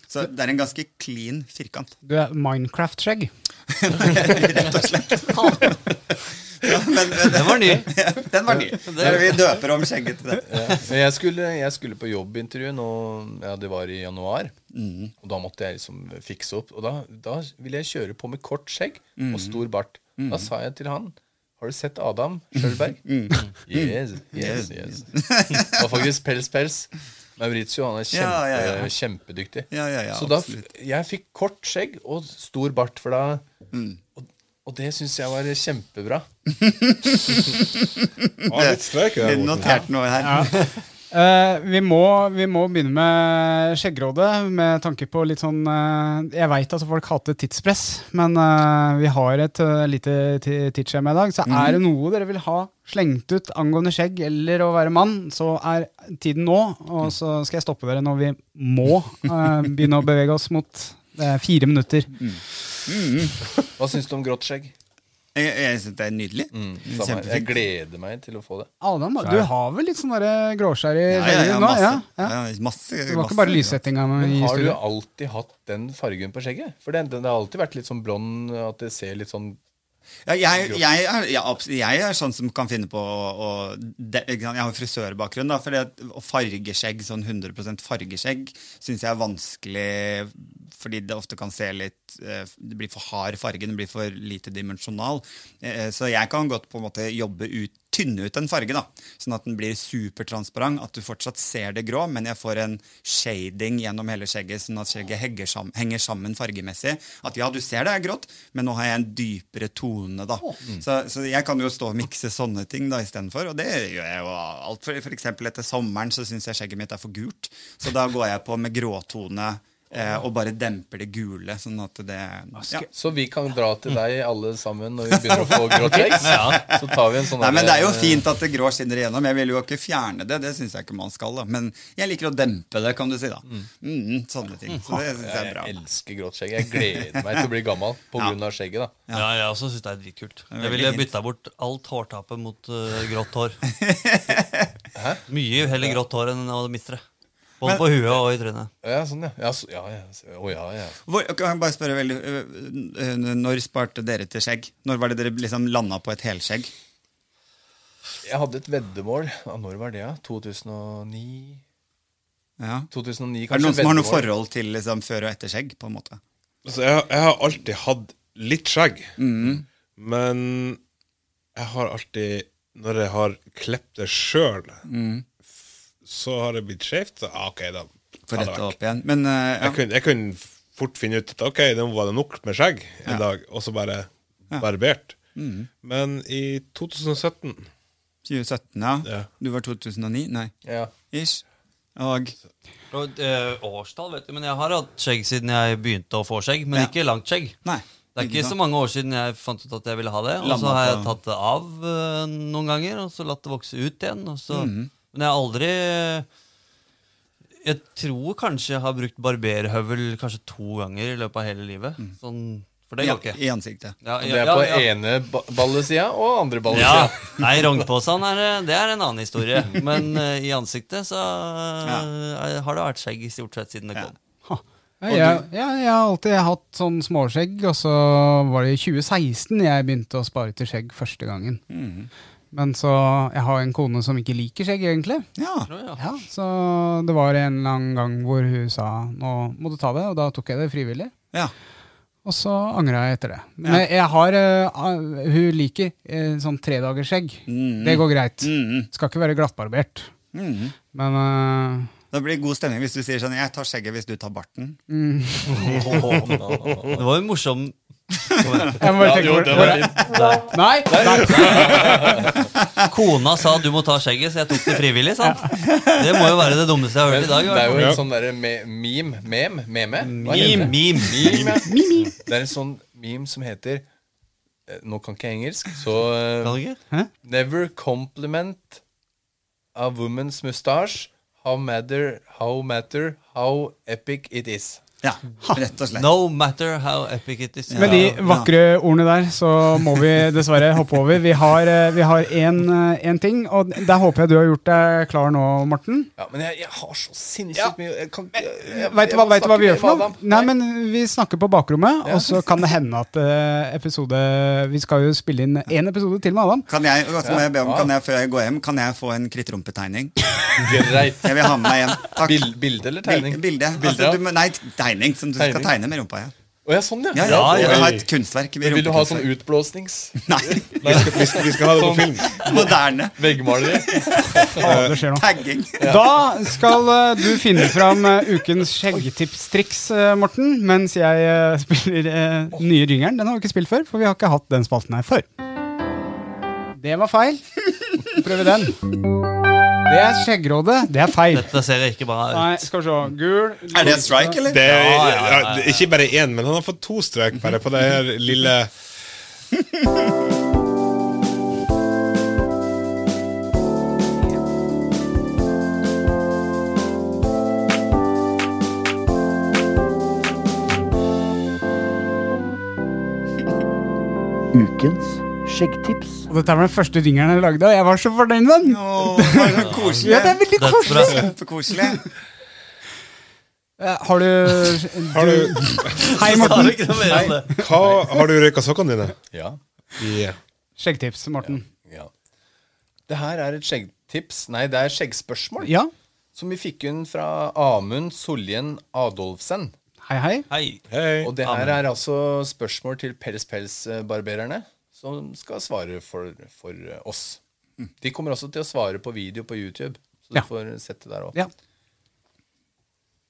Så det er en ganske clean firkant. Du er Minecraft-skjegg. Rett og slett. Ja, men, men, Den var ny. den var ny. Vi døper om skjegget til det. Jeg skulle, jeg skulle på jobbintervju nå, ja, det var i januar. Og da måtte jeg liksom fikse opp. Og da, da ville jeg kjøre på med kort skjegg og stor bart. Da sa jeg til han Har du sett Adam Schjølberg? Yes, yes, yes. Det var faktisk Pels Pels. Maurizio han er kjempe, Ja, ja, ja. kjempedyktig. Så da, jeg fikk kort skjegg og stor bart, for da og, og det syns jeg var kjempebra. ah, litt moten. noterte noe her. Eh, vi, må, vi må begynne med Skjeggrådet med tanke på litt sånn uh, Jeg veit at folk hater tidspress, men uh, vi har et lite ti- tidsskjema i dag. Så er det noe dere vil ha slengt ut angående skjegg eller å være mann, så er tiden nå. Og så skal jeg stoppe dere når vi må begynne å bevege oss mot fire minutter. Hva syns du om grått skjegg? Jeg, jeg syns det er nydelig. Mm. Jeg gleder meg til å få det. Adam, du har vel litt sånn gråskjær i Ja, ja, skjegget ja, nå? Ja, masse, Det var ikke bare lyssettinga har du alltid hatt den fargen på skjegget? For det, det har alltid vært litt sånn blond, at det ser litt sånn Ja, jeg, jeg, er, jeg er sånn som kan finne på å, Jeg har frisørbakgrunn, da, For at å fargeskjegg, sånn 100% fargeskjegg, syns jeg er vanskelig fordi det ofte kan se litt eh, Det blir for hard farge, den blir for lite dimensjonal. Eh, Så jeg kan godt på en måte jobbe ut tynne ut en farge, da, sånn at den blir supertransparent. At du fortsatt ser det grå, men jeg får en shading gjennom hele skjegget, sånn at skjegget sammen, henger sammen fargemessig. At ja, du ser det er grått, men nå har jeg en dypere tone, da. Så, så jeg kan jo stå og mikse sånne ting da istedenfor, og det gjør jeg jo alt. For, for eksempel etter sommeren så syns jeg skjegget mitt er for gult, så da går jeg på med gråtone eh, og bare demper det gule, sånn at det ja. Så vi kan dra til deg alle sammen når vi begynner å få grått skjegg? Så tar vi en sånn Nei, men Det er jo fint at det grå skinner igjennom. Jeg vil jo ikke fjerne det, det syns jeg ikke man skal. da Men jeg liker å dempe det, kan du si. da mm, Sånne ting. Så det syns jeg er Jeg elsker grått skjegg. Jeg gleder meg til å bli gammel på Ja. skjegget. da Ja, jeg også syns det er dritkult. Jeg ville bytta bort alt hårtapet mot uh, grått hår. Mye heller grått hår enn å miste det. Både på huet og i trynet. Ja, sånn, ja. ja, så, ja, ja. Ja, ja. Hvor, kan jeg bare spørre veldig øh, øh, Når sparte dere til skjegg? Når var det dere liksom landa på et helskjegg? Jeg hadde et veddemål. Ja, når var det? Ja? 2009? Ja. 2009 kanskje, Er det noen som har noe forhold til liksom, før og etter skjegg? på en måte? Altså, jeg, jeg har alltid hatt litt skjegg, men jeg har alltid Når jeg har klippet det sjøl, så har det blitt skjevt. Ah, OK, da For rette opp igjen. Men uh, ja. Jeg kunne, jeg kunne fort finne ut at ok, nå var det nok med skjegg en Ja. dag, og så bare barbert. Men i 2017 2017, ja. Ja. Du var 2009? Nei. Ja. Ish. Og eh, årstall, vet du, men jeg har hatt skjegg siden jeg begynte å få skjegg. Men Ja. ikke langt skjegg. Nei. Det er ikke så mange år siden jeg fant ut at jeg ville ha det. Og så har jeg tatt det av uh, noen ganger, og så latt det vokse ut igjen. Og så, Mhm. Men jeg har aldri Jeg tror kanskje jeg har brukt barberhøvel kanskje to ganger i løpet av hele livet. Sånn, for det Ja, går ikke. I ansiktet. Ja, ja, det er på ene ba- ballesida og andre ballesida. Ja. Nei, rognposen er, det er en annen historie. Men uh, i ansiktet så eh, har det vært skjegg stort sett siden det Ja. kom. Ja, jeg, ja, jeg har alltid hatt sånn småskjegg, og så var det i 2016 jeg begynte å spare til skjegg første gangen. Men så Jeg har en kone som ikke liker skjegg, egentlig. Ja. Ja, Så det var en lang gang hvor hun sa nå må du ta det, og da tok jeg det frivillig. ja. Og så angra jeg etter det. Men jeg har uh, Hun liker uh, sånn tredagersskjegg. Det går greit. Mhm. Skal ikke være glattbarbert. Mhm. Men uh, Det blir god stemning hvis du sier sånn Jeg tar skjegget hvis du tar barten. Det var jo morsom jeg må bare Ja, tenke jo, det var fint. Nei! nei. Kona sa du må ta skjegget, så jeg tok det frivillig. sant? Det må jo være det dummeste jeg har hørt i dag. det er jo en sånn derre me meme Meme? Det? Meme. Det er en sånn meme som heter eh, Nå kan ikke jeg engelsk, så eh? Never compliment a woman's mustache. How matter, how matter, how epic it is. Ja, rett og slett. No matter how epic it is. Med de vakre ordene der, så må vi dessverre hoppe over. Vi har, én en, eh, ting, og der håper jeg du har gjort deg klar nå, Morten. Ja, Men jeg, jeg har så sinnssykt mye jeg kan, jeg, jeg, Vet du hva, vet hva vi gjør for noe? Nei, men Vi snakker på bakrommet, og så kan det hende at eh, episode Vi skal jo spille inn én episode til med Adam. Kan jeg, må jeg be om, kan jeg, før jeg går hjem, kan jeg få en krittrumpetegning? Greit. Jeg vil ha med meg hjem. Takk. Bild, bilde eller tegning? Bilde. Bilde, Altså, du, nei, tegning som du skal tegne med rumpa. Ja. Å ja, sånn, ja. Ja, ja, jeg har ha et kunstverk. med Vil du ha sånn utblåsnings... Nei, Vi skal, vi skal, vi skal ha det på Sånn. film. moderne. Veggmaleri? Det. Tagging. Da skal uh, du finne fram uh, ukens skjeggtipstriks, uh, Morten, mens jeg eh, spiller uh, nye jingeren. Den har vi ikke spilt før, for vi har ikke hatt den spalten her før. Det var feil. Prøv den. Det er skjeggråde. Det er feil. Dette ser ikke bra ut. Nei, skal vi se. Gul. Er det strike, eller? Det er, Ja, ja, ja, ja, ja. Ikke bare én, men han har fått to strøk bare på det her lille Ukens skjeggtips. Og dette var den første ringeren jeg lagde, og jeg var så fornøyd med den. Oh, det koselig. Ja, det er veldig koselig. Eh, Har du, Har du, Hei, Morten. hva, har du røyka sokkene dine? Ja. Yeah. Skjeggtips, Morten. ja. Det her er et skjeggtips Nei, det er skjeggspørsmål. Ja. Som vi fikk inn fra Amund Soljen Adolfsen. Hei, hei. Hei. Og det her er altså spørsmål til pels-pels-barbererne, som skal svare for, for oss. De kommer også til å svare på video på YouTube, så du Ja. får sett det der òg. Ja.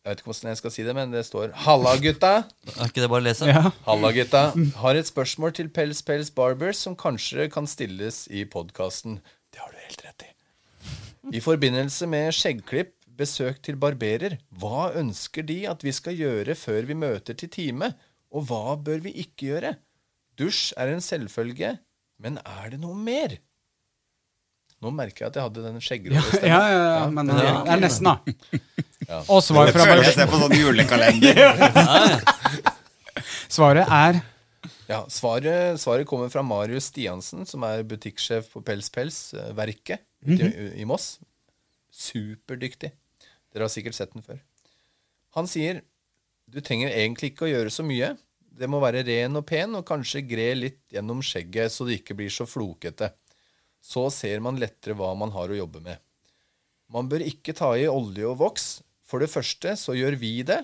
Jeg vet ikke hvordan jeg skal si det, men det står 'Halla, gutta'. Er ikke det bare å lese? Ja. Halla, gutta. Har et spørsmål til Pels Pels Barbers som kanskje kan stilles i podkasten. Det har du helt rett i. I forbindelse med skjeggklipp besøk til barberer. Hva ønsker de at vi skal gjøre før vi møter til time? Og hva bør vi ikke gjøre? Dusj er en selvfølge, men er det noe mer? Nå merker jeg at jeg hadde den Ja, skjeggerådestemmen. ja, ja, ja, men eh, det er nesten, da. Ja. Og svar fra Føler jeg ser på sånn julekalender. Svaret er Ja, svaret, svaret kommer fra Marius Stiansen, som er butikksjef på Pels Pels, eh, verket ute i, i Moss. Superdyktig. Dere har sikkert sett den før. Han sier du trenger egentlig ikke å gjøre så mye. Det må være ren og pen, og kanskje gre litt gjennom skjegget så det ikke blir så flokete. Så ser man lettere hva man har å jobbe med. Man bør ikke ta i olje og voks. For det første så gjør vi det.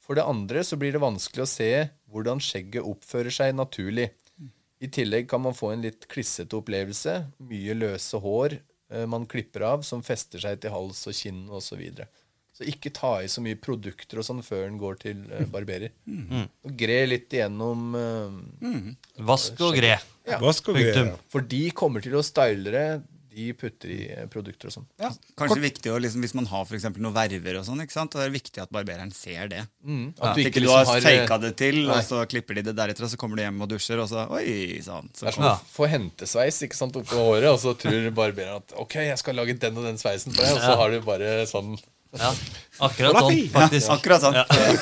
For det andre så blir det vanskelig å se hvordan skjegget oppfører seg naturlig. I tillegg kan man få en litt klissete opplevelse. Mye løse hår eh, man klipper av som fester seg til hals og kinn osv. Så, ikke ta i så mye produkter og sånn før den går til eh, barberer. Og gre litt igjennom eh, Vask og gre. ja. Vask og gre ja. For de kommer til å style det. De putter i eh, produkter og sånn. Kanskje viktig å, liksom, Hvis man har for noen verver, og sånn, ikke sant? Og det er viktig at barbereren ser det. At At du ikke du liksom har har, faka det til, Nei. og så klipper de det deretter, og så kommer du hjem og dusjer, og så Oi sann. Så Det er som å få hentesveis ikke sant, oppå håret, og så tror barbereren at ok, jeg skal lage den og den sveisen på deg, og så har du bare sånn Ja, akkurat sånn, faktisk. Ja, akkurat sånn.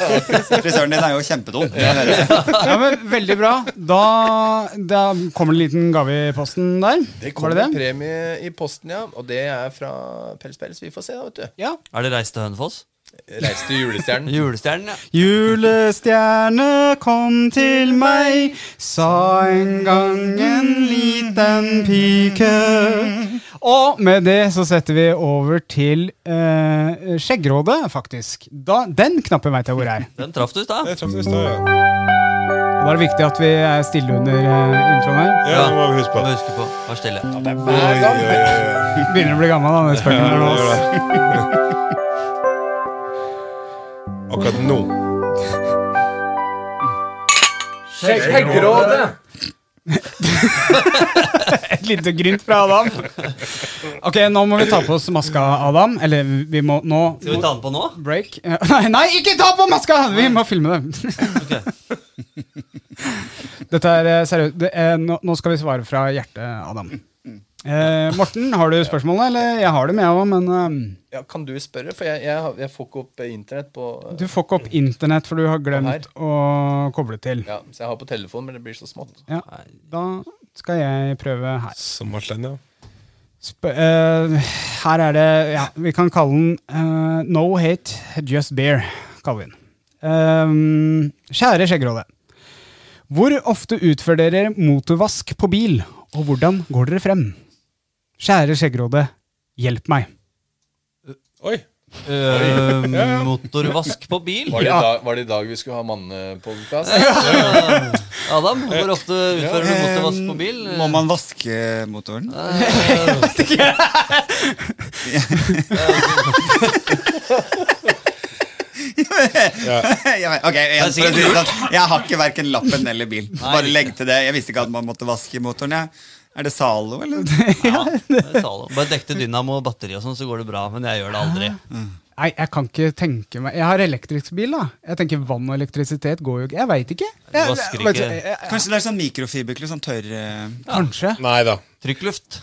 Frisøren din er jo kjempedum. Ja, men Veldig bra. Da, da kommer det en liten gave i posten der. Det kommer en det? premie i posten, ja. Og det er fra Pels Pels. Vi får se, da, vet du. Ja. Er det reist til Hønefoss? Reis til julestjernen. Julestjernen, ja. Julestjerne kom til meg, sa en gang en liten pike. Og med det så setter vi over til eh, Skjeggrådet, faktisk. Da, den knappen veit jeg hvor er. Den traff du i stad. Det ja. Da er det viktig at vi er stille under eh, introen her. Ja, det må vi huske på. Må huske på. Vær stille. Det gang. Oi, oi, oi. Begynner å bli gammel, da. Ja, det det. Akkurat nå. Skjeggrådet! Et lite grynt fra Adam. Ok, nå må vi ta på oss maska, Adam. Eller vi må nå Skal vi ta den på nå? Break. Nei, nei, ikke ta på maska! Vi må filme det. Dette er eh, seriøst. Det er, nå, nå skal vi svare fra hjertet, Adam. Eh, Morten, har du spørsmålet? Eller jeg har dem, jeg òg, men eh, Ja, kan du spørre? For jeg, jeg, jeg får ikke opp eh, internett på du får ikke opp internett, for du har glemt å koble til. Ja, Så jeg har på telefon, men det blir så smått. Ja, da skal jeg prøve her. Som Martin, ja. Sp uh, her er det Ja, vi kan kalle den uh, No hate, just beer. kaller vi den. Eh, kjære Skjeggråde. Hvor ofte utfører dere motorvask på bil, og hvordan går dere frem? Kjære Skjeggråde, hjelp meg. Oi. Uh, motorvask på bil? Var det, Ja. dag, var det i dag vi skulle ha mannepodkast? Adam, hvor ofte utfører du motorvask på bil? Må man vaske motoren? Jeg vet- ok, jeg, for å si det sånn, jeg har ikke verken lappen eller bil. Bare legg til det. Jeg visste ikke at man måtte vaske motoren. Jeg. Er det Zalo, eller? Ja, det er Zalo. Bare dekk til dynamo og batteri og sånn, så går det bra. Men jeg gjør det aldri. Nei, jeg kan ikke tenke meg Jeg har elektrisk bil, da. Jeg tenker Vann og elektrisitet går jo ikke. Jeg veit ikke. Jeg, jeg, vet du, ikke. jeg- jeg- Kanskje det er sånn mikrofiberkluss, sånn tørr eh, Kanskje. Nei da. Trykkluft.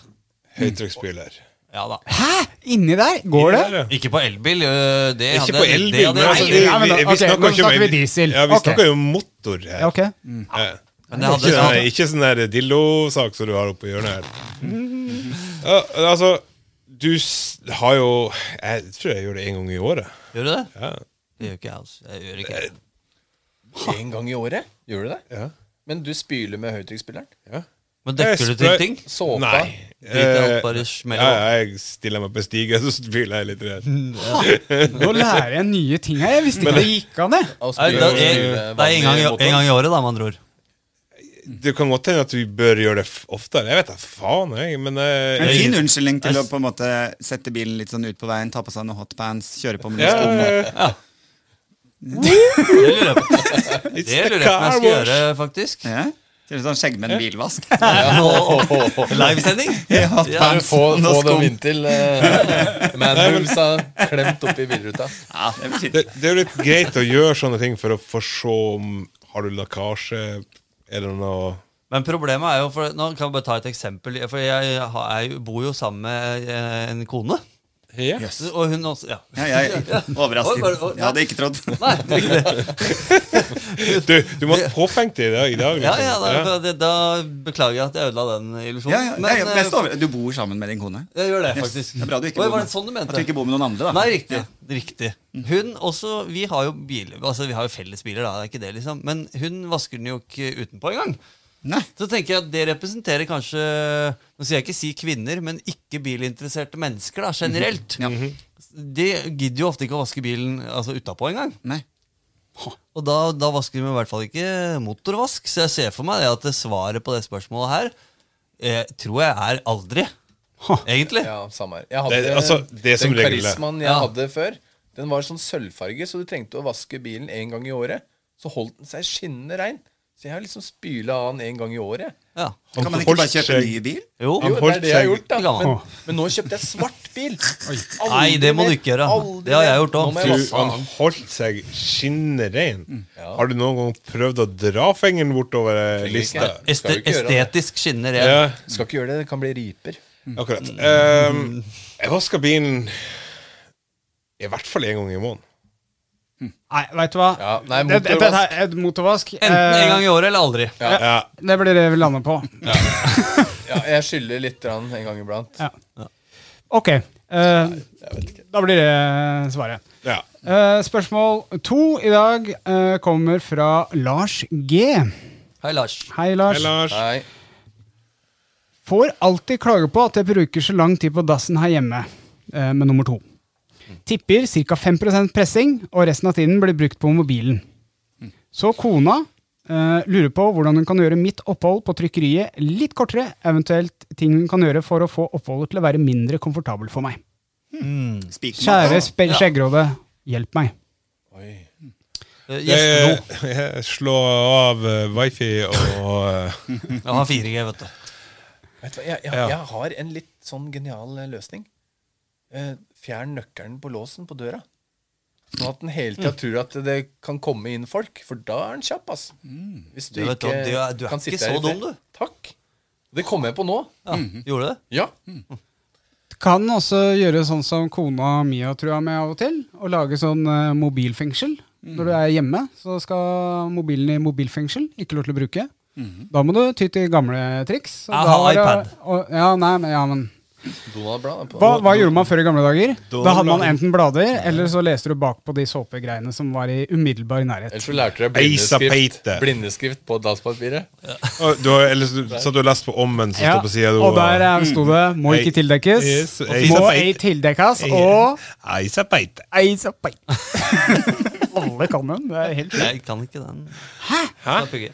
Høytrykksbiler. Ja da. Hæ? Inni der? Går det? Der, ja. Ikke på elbil. øh, Det Ikke hadde på elbil, det hadde men jeg altså, aldri vi, men da- vi, vi ok, snakker nå ikke om snakker vi en- diesel. Ja, vi Ok. snakker jo om motor her. Ja, ok. Ja. Ikke hadde sånn, sånn ikke sånn der dildosak som du har oppe i hjørnet her. Ja, altså, du har jo Jeg tror jeg gjør det en gang i året. Gjør du det? Ja. Det gjør ikke jeg. altså. Jeg gjør ikke det. En gang i året? Gjør du det? Ja. Men du spyler med høytrykksspilleren? ja. Men dekker du til ting? Såpa? Nei. Eh, ja, jeg stiller meg på stigen, så spyler jeg litt. Rett. Nå lærer jeg nye ting her. Jeg visste ikke det gikk an. Nei, jeg, det er en gang, i, en gang i året, da, med andre ord. Det kan godt hende at vi bør gjøre det oftere. Jeg vet da faen, jeg. Men eh, En fin unnskyldning til å på en måte sette bilen litt sånn ut på veien, ta på seg noen hotpants, kjøre på med noen ja, sko. ja, Det lurer jeg på. Det lurer jeg på om jeg skal gjøre, faktisk. Ja? er en sånn skjeggmenn bilvask. Livesending? Ja, Ja. Få, få dem inntil uh, manhulsa klemt oppi bilruta. Ja, det. Det, det er jo litt greit å gjøre sånne ting for å få se om Har du lekkasje? Er det noe Men problemet er jo for, Nå kan jeg bare ta et eksempel. For jeg, er bor jo sammen med eh, en kone. Ja. Og hun også Ja. Ja, jeg er overrasket. Jeg hadde ikke trodd. Nei, riktig. Du, du må påfenge det i dag. I dag Ja, liksom. ja, da, det, da beklager jeg at jeg ødela den illusjonen. Ja, ja, Men, jeg mest eh, over. Du bor sammen med din kone? jeg gjør det, Yes. faktisk. Det er bra du ikke Oi, bor med- sånn du mente? At du ikke bor med noen andre, da. Nei, riktig. riktig. Hun også, Vi har jo biler, altså vi har jo felles biler, da, det er ikke det, liksom. Men hun vasker den jo ikke utenpå engang. Nei. Så tenker jeg at det representerer kanskje Nå sier jeg ikke si kvinner, men ikke bilinteresserte mennesker da, generelt. Ja. De gidder jo ofte ikke å vaske bilen altså, utapå engang. Og da, da vasker de i hvert fall ikke motorvask. Så jeg ser for meg det at det svaret på det spørsmålet her eh, tror jeg er aldri. Egentlig. Ja, samme her. Jeg hadde, Det- altså, det som den karismaen jeg Ja. hadde før, den var sånn sølvfarge, så du trengte å vaske bilen én gang i året. Så holdt den seg skinnende rein. Så jeg har liksom spyla den én gang i året. Ja. Kan man ikke bare kjøpe en ny bil? Jo. Jo, det er det jeg har gjort, da. Men, men nå kjøpte jeg svart bil. Nei, det må du ikke gjøre. Aldri Det har jeg gjort vaske han holdt seg skinnende Ja. Har du noen gang prøvd å dra fingeren bortover eh, lista? Este, estetisk skinnrein. Ja, Skal ikke gjøre det, det kan bli riper. akkurat. Um, jeg vasker bilen i hvert fall én gang i måneden. Nei, veit du hva? Ja, nei, Det- det- det her er motorvask. Enten en gang Eh, i året eller aldri. Ja. det blir det vi lander på. Ja, jeg skylder litt grann en gang iblant. Ja. Ok. eh, da blir det svaret. ja. Eh, spørsmål to i dag eh, kommer fra Lars G. Hei, Lars. Hei, Lars. Hei, Lars. Nei. Får alltid klage på at jeg bruker så lang tid på dassen her hjemme eh, med nummer to. Tipper ca. 5% pressing, og resten av tiden blir brukt på mobilen. Så kona uh, lurer på hvordan hun kan gjøre mitt opphold på trykkeriet litt kortere, eventuelt ting hun kan gjøre for å få oppholdet til å være mindre komfortabelt for meg. Mm. Kjære skjeggråde, hjelp meg. Oi. Eh, Jeg, Gjesteno. jeg slår av eh, wifi og eh, Jeg har 4G, vet du. Vet du hva, jeg, jeg, Ja. jeg har en litt sånn genial eh, løsning. Fjern nøkkelen på låsen på døra. Sånn at den hele tida tror at det kan komme inn folk, for da er den kjapp, ass. Hvis du Du vet ikke hva, du er- du er kan ikke sitte her så i dum, du. Takk. Det kom jeg på nå. Ja, Gjorde du det? Ja. Kan også gjøre sånn som kona mi har trua med av og til. Å lage sånn eh, mobilfengsel. Når du er hjemme, så skal mobilen i mobilfengsel. Ikke lov til å bruke. Da må du ty til gamle triks. og Jeg da har det- iPad. Og, ja, nei, men, ja, men Hva, hva gjorde man før i gamle dager? Da Da hadde man enten blader, eller så leste du bakpå de såpegreiene som var i umiddelbar nærhet. Eller så lærte du deg blindeskrift, blindeskrift på dasspapiret. Ja. du Eller så satt du og leste på ommen som Ja, står på sida. og der eh, sto det 'må ikke tildekkes', Yes, 'må ei tildekkes', og Eisa peite. Alle kan den. Det er helt. Jeg kan ikke den. Hæ? Hæ?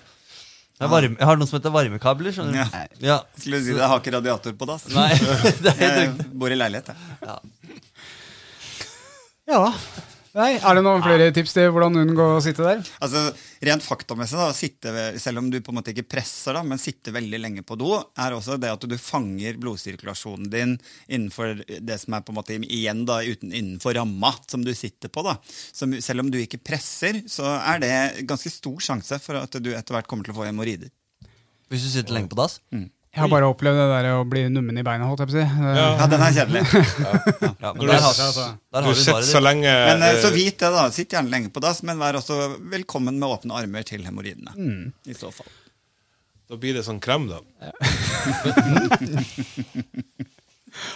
Jeg, har varme, har noe som heter varmekabler. Ja. Ja. Skulle du si det, jeg har ikke radiator på dass. Nei, det er helt Jeg bor i leilighet, jeg. Ja. Nei, Er det noen flere tips til hvordan unngå å sitte der? Altså, Rent faktamessig, da, sitte, selv om du på en måte ikke presser, da, men sitte veldig lenge på do, er også det at du fanger blodsirkulasjonen din innenfor det som er på en måte igjen da, uten, innenfor ramma som du sitter på. da. Så selv om du ikke presser, så er det ganske stor sjanse for at du etter hvert kommer til å få hemoroider. Hvis du sitter lenge på dass? Jeg har bare opplevd det der å bli nummen i beina. holdt jeg på å si. Ja, den er kjedelig. Ja, men du Du sitter så lenge Men eh, så eh, vit det, da. Sitt gjerne lenge på dass, men vær også velkommen med åpne armer til hemoroidene. I så fall. Da blir det sånn krem, da.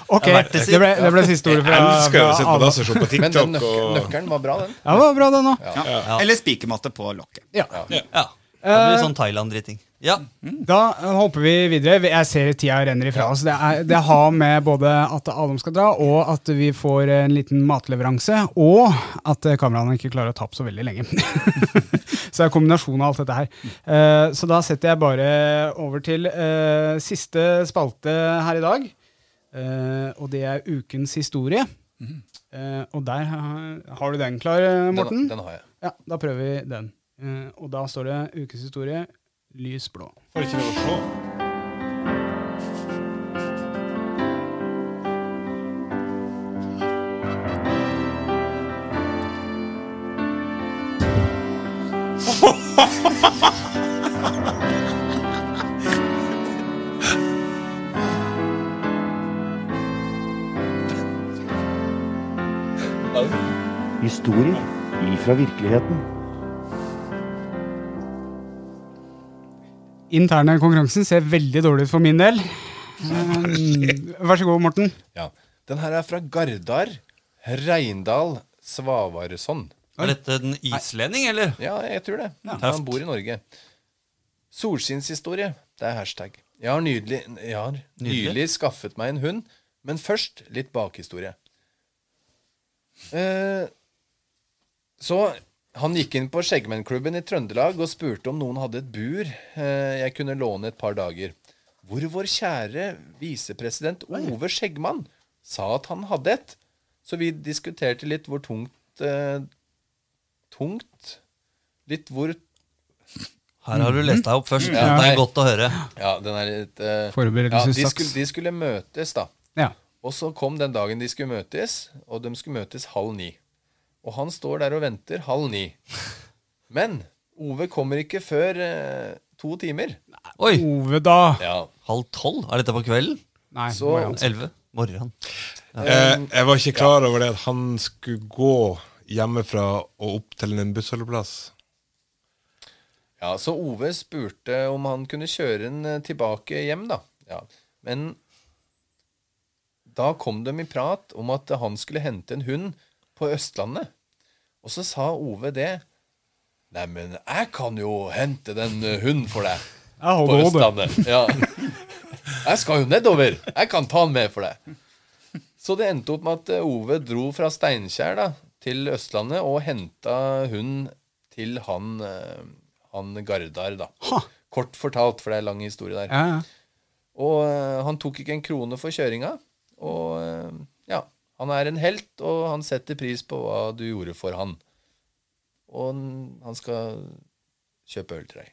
Ok, Det det, ble, det ble siste ordet Jeg elsker å sitte på dass og se på Men den TikTok. nøk Og... nøkkelen var bra, den. Ja, det var bra, den. Ja. Eller spikermatte på lokket. Ja. Ja. Det blir sånn Thailand-dritting. Ja. Da hopper vi videre. Jeg ser tida renner ifra oss. Det, er, det har med både at Adam skal dra, og at vi får en liten matleveranse, og at kameraene ikke klarer å ta opp så veldig lenge. så det er kombinasjonen av alt dette her. Eh, så da setter jeg bare over til eh, siste spalte her i dag. Eh, og det er ukens historie. Og der har, du den klar, Morten? Den, den har jeg. Ja, da prøver vi den. Og da står det ukens historie. Lysblå. Får ikke lov å se. Historier ifra virkeligheten. Interne konkurransen ser veldig dårlig ut for min del. Um, vær så god, Morten. Ja. Den her er fra Gardar Reindal Svavaresson. Er dette en islending, eller? Ja, jeg tror det. Ja. Han bor i Norge. Solskinnshistorie. Det er hashtag. Jeg har, nydelig, jeg har Nydelig. nylig skaffet meg en hund, men først litt bakhistorie. Eh, så han gikk inn på Skjeggmennklubben i Trøndelag og spurte om noen hadde et bur eh, jeg kunne låne et par dager. Hvor vår kjære visepresident Ove Skjeggmann sa at han hadde et. Så vi diskuterte litt hvor tungt eh, Tungt Litt hvor Her har du lest deg opp først. Ja. Det er godt å høre. Ja, den er litt eh, ja, de, skulle, de skulle møtes, da. Ja. Og så kom den dagen de skulle møtes, og de skulle møtes halv ni. Og han står der og venter halv ni. Men Ove kommer ikke før eh, to timer. Oi! Ove, da. Ja. Halv tolv? Er dette på kvelden? Nei, Så- morgen. Elleve? Morgen. Eh, jeg var ikke klar over det at han skulle gå hjemmefra og opp til en bussholdeplass. ja, så Ove spurte om han kunne kjøre den eh, tilbake hjem, da. Ja. Men da kom de i prat om at han skulle hente en hund på Østlandet. Og så sa Ove det. Neimen, jeg kan jo hente den eh, hunden for deg. På. Østlandet. Ja. Jeg skal jo nedover. Jeg kan ta den med for deg. Så det endte opp med at eh, Ove dro fra Steinkjer da, til Østlandet og henta hunden til han, eh, han Gardar, da. Ha. Kort fortalt, for det er lang historie der. Ja, ja. Og han tok ikke en krone for kjøringa. Og ja, han er en helt, og han setter pris på hva du gjorde for han. Og han- skal kjøpe øl til deg.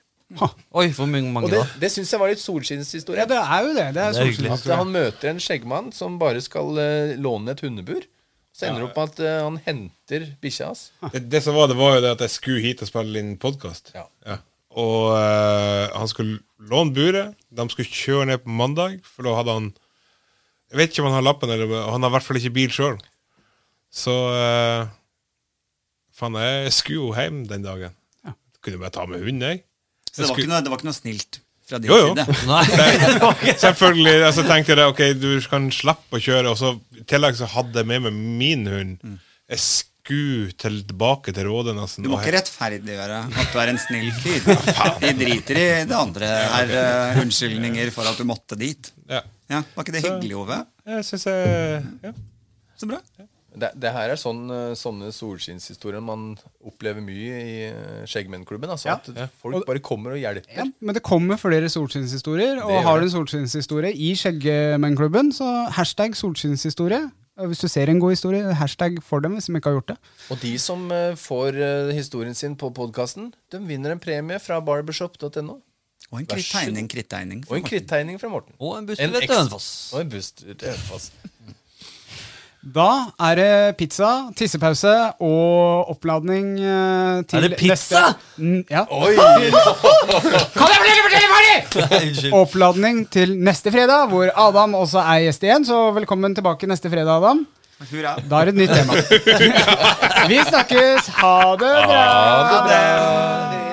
Oi, hvor mange, Og det, det syns jeg var litt solskinnshistorie. ja, det er jo det. Det er Det er. At han møter en skjeggmann som bare skal uh, låne et hundebur. Så ender det opp med at uh, han henter bikkja hans. Det, det som var, det var jo det at jeg skulle hit og spille inn podkast. Ja. Og uh, han skulle låne buret. De skulle kjøre ned på mandag, for da hadde han Jeg vet ikke om han har lappen, eller han har i hvert fall ikke bil sjøl. Så uh, faen, jeg skulle jo hjem den dagen. Kunne bare ta med hund, jeg. Så det var, ikke noe, det var ikke noe snilt fra din Jo, jo. side. Nei. Selvfølgelig. altså tenkte jeg ok, du kan slappe å kjøre. Og så i tillegg så hadde jeg med meg min hund. Jeg skulle til, tilbake til Råde. Du må ikke rettferdiggjøre at du er en snill fyr. Vi driter i det andre her. Uh, unnskyldninger for at du måtte dit. Ja. Ja, Var ikke det hyggelig, Ove? Jeg syns jeg ja. Så bra. Det, det her er sånn, eh, sånne solskinnshistorier man opplever mye i eh, Skjeggmennklubben. Altså, Ja. At folk bare kommer og hjelper. Ja, men det kommer flere solskinnshistorier, og har du en solskinnshistorie i Skjeggemennklubben, så hashtag solskinnshistorie. Hvis du ser en god historie, hashtag for dem hvis de ikke har gjort det. Og de som eh, får historien sin på podkasten, de vinner en premie fra barbershop.no. Og en krittegning, krittegning. Og en krittegning fra Morten. Og en buss En til Hønefoss. Og en buss til Hønefoss. Da er det pizza, tissepause og oppladning eh, til Er det pizza? neste Ja. Oi! Kan jeg fortelle, fortelle ferdig?! Oppladning til neste fredag, hvor Adam også er gjest igjen. Så velkommen tilbake neste fredag, Adam. Hurra. Da er det et nytt tema. Vi snakkes. Ha det bra. Ha det bra.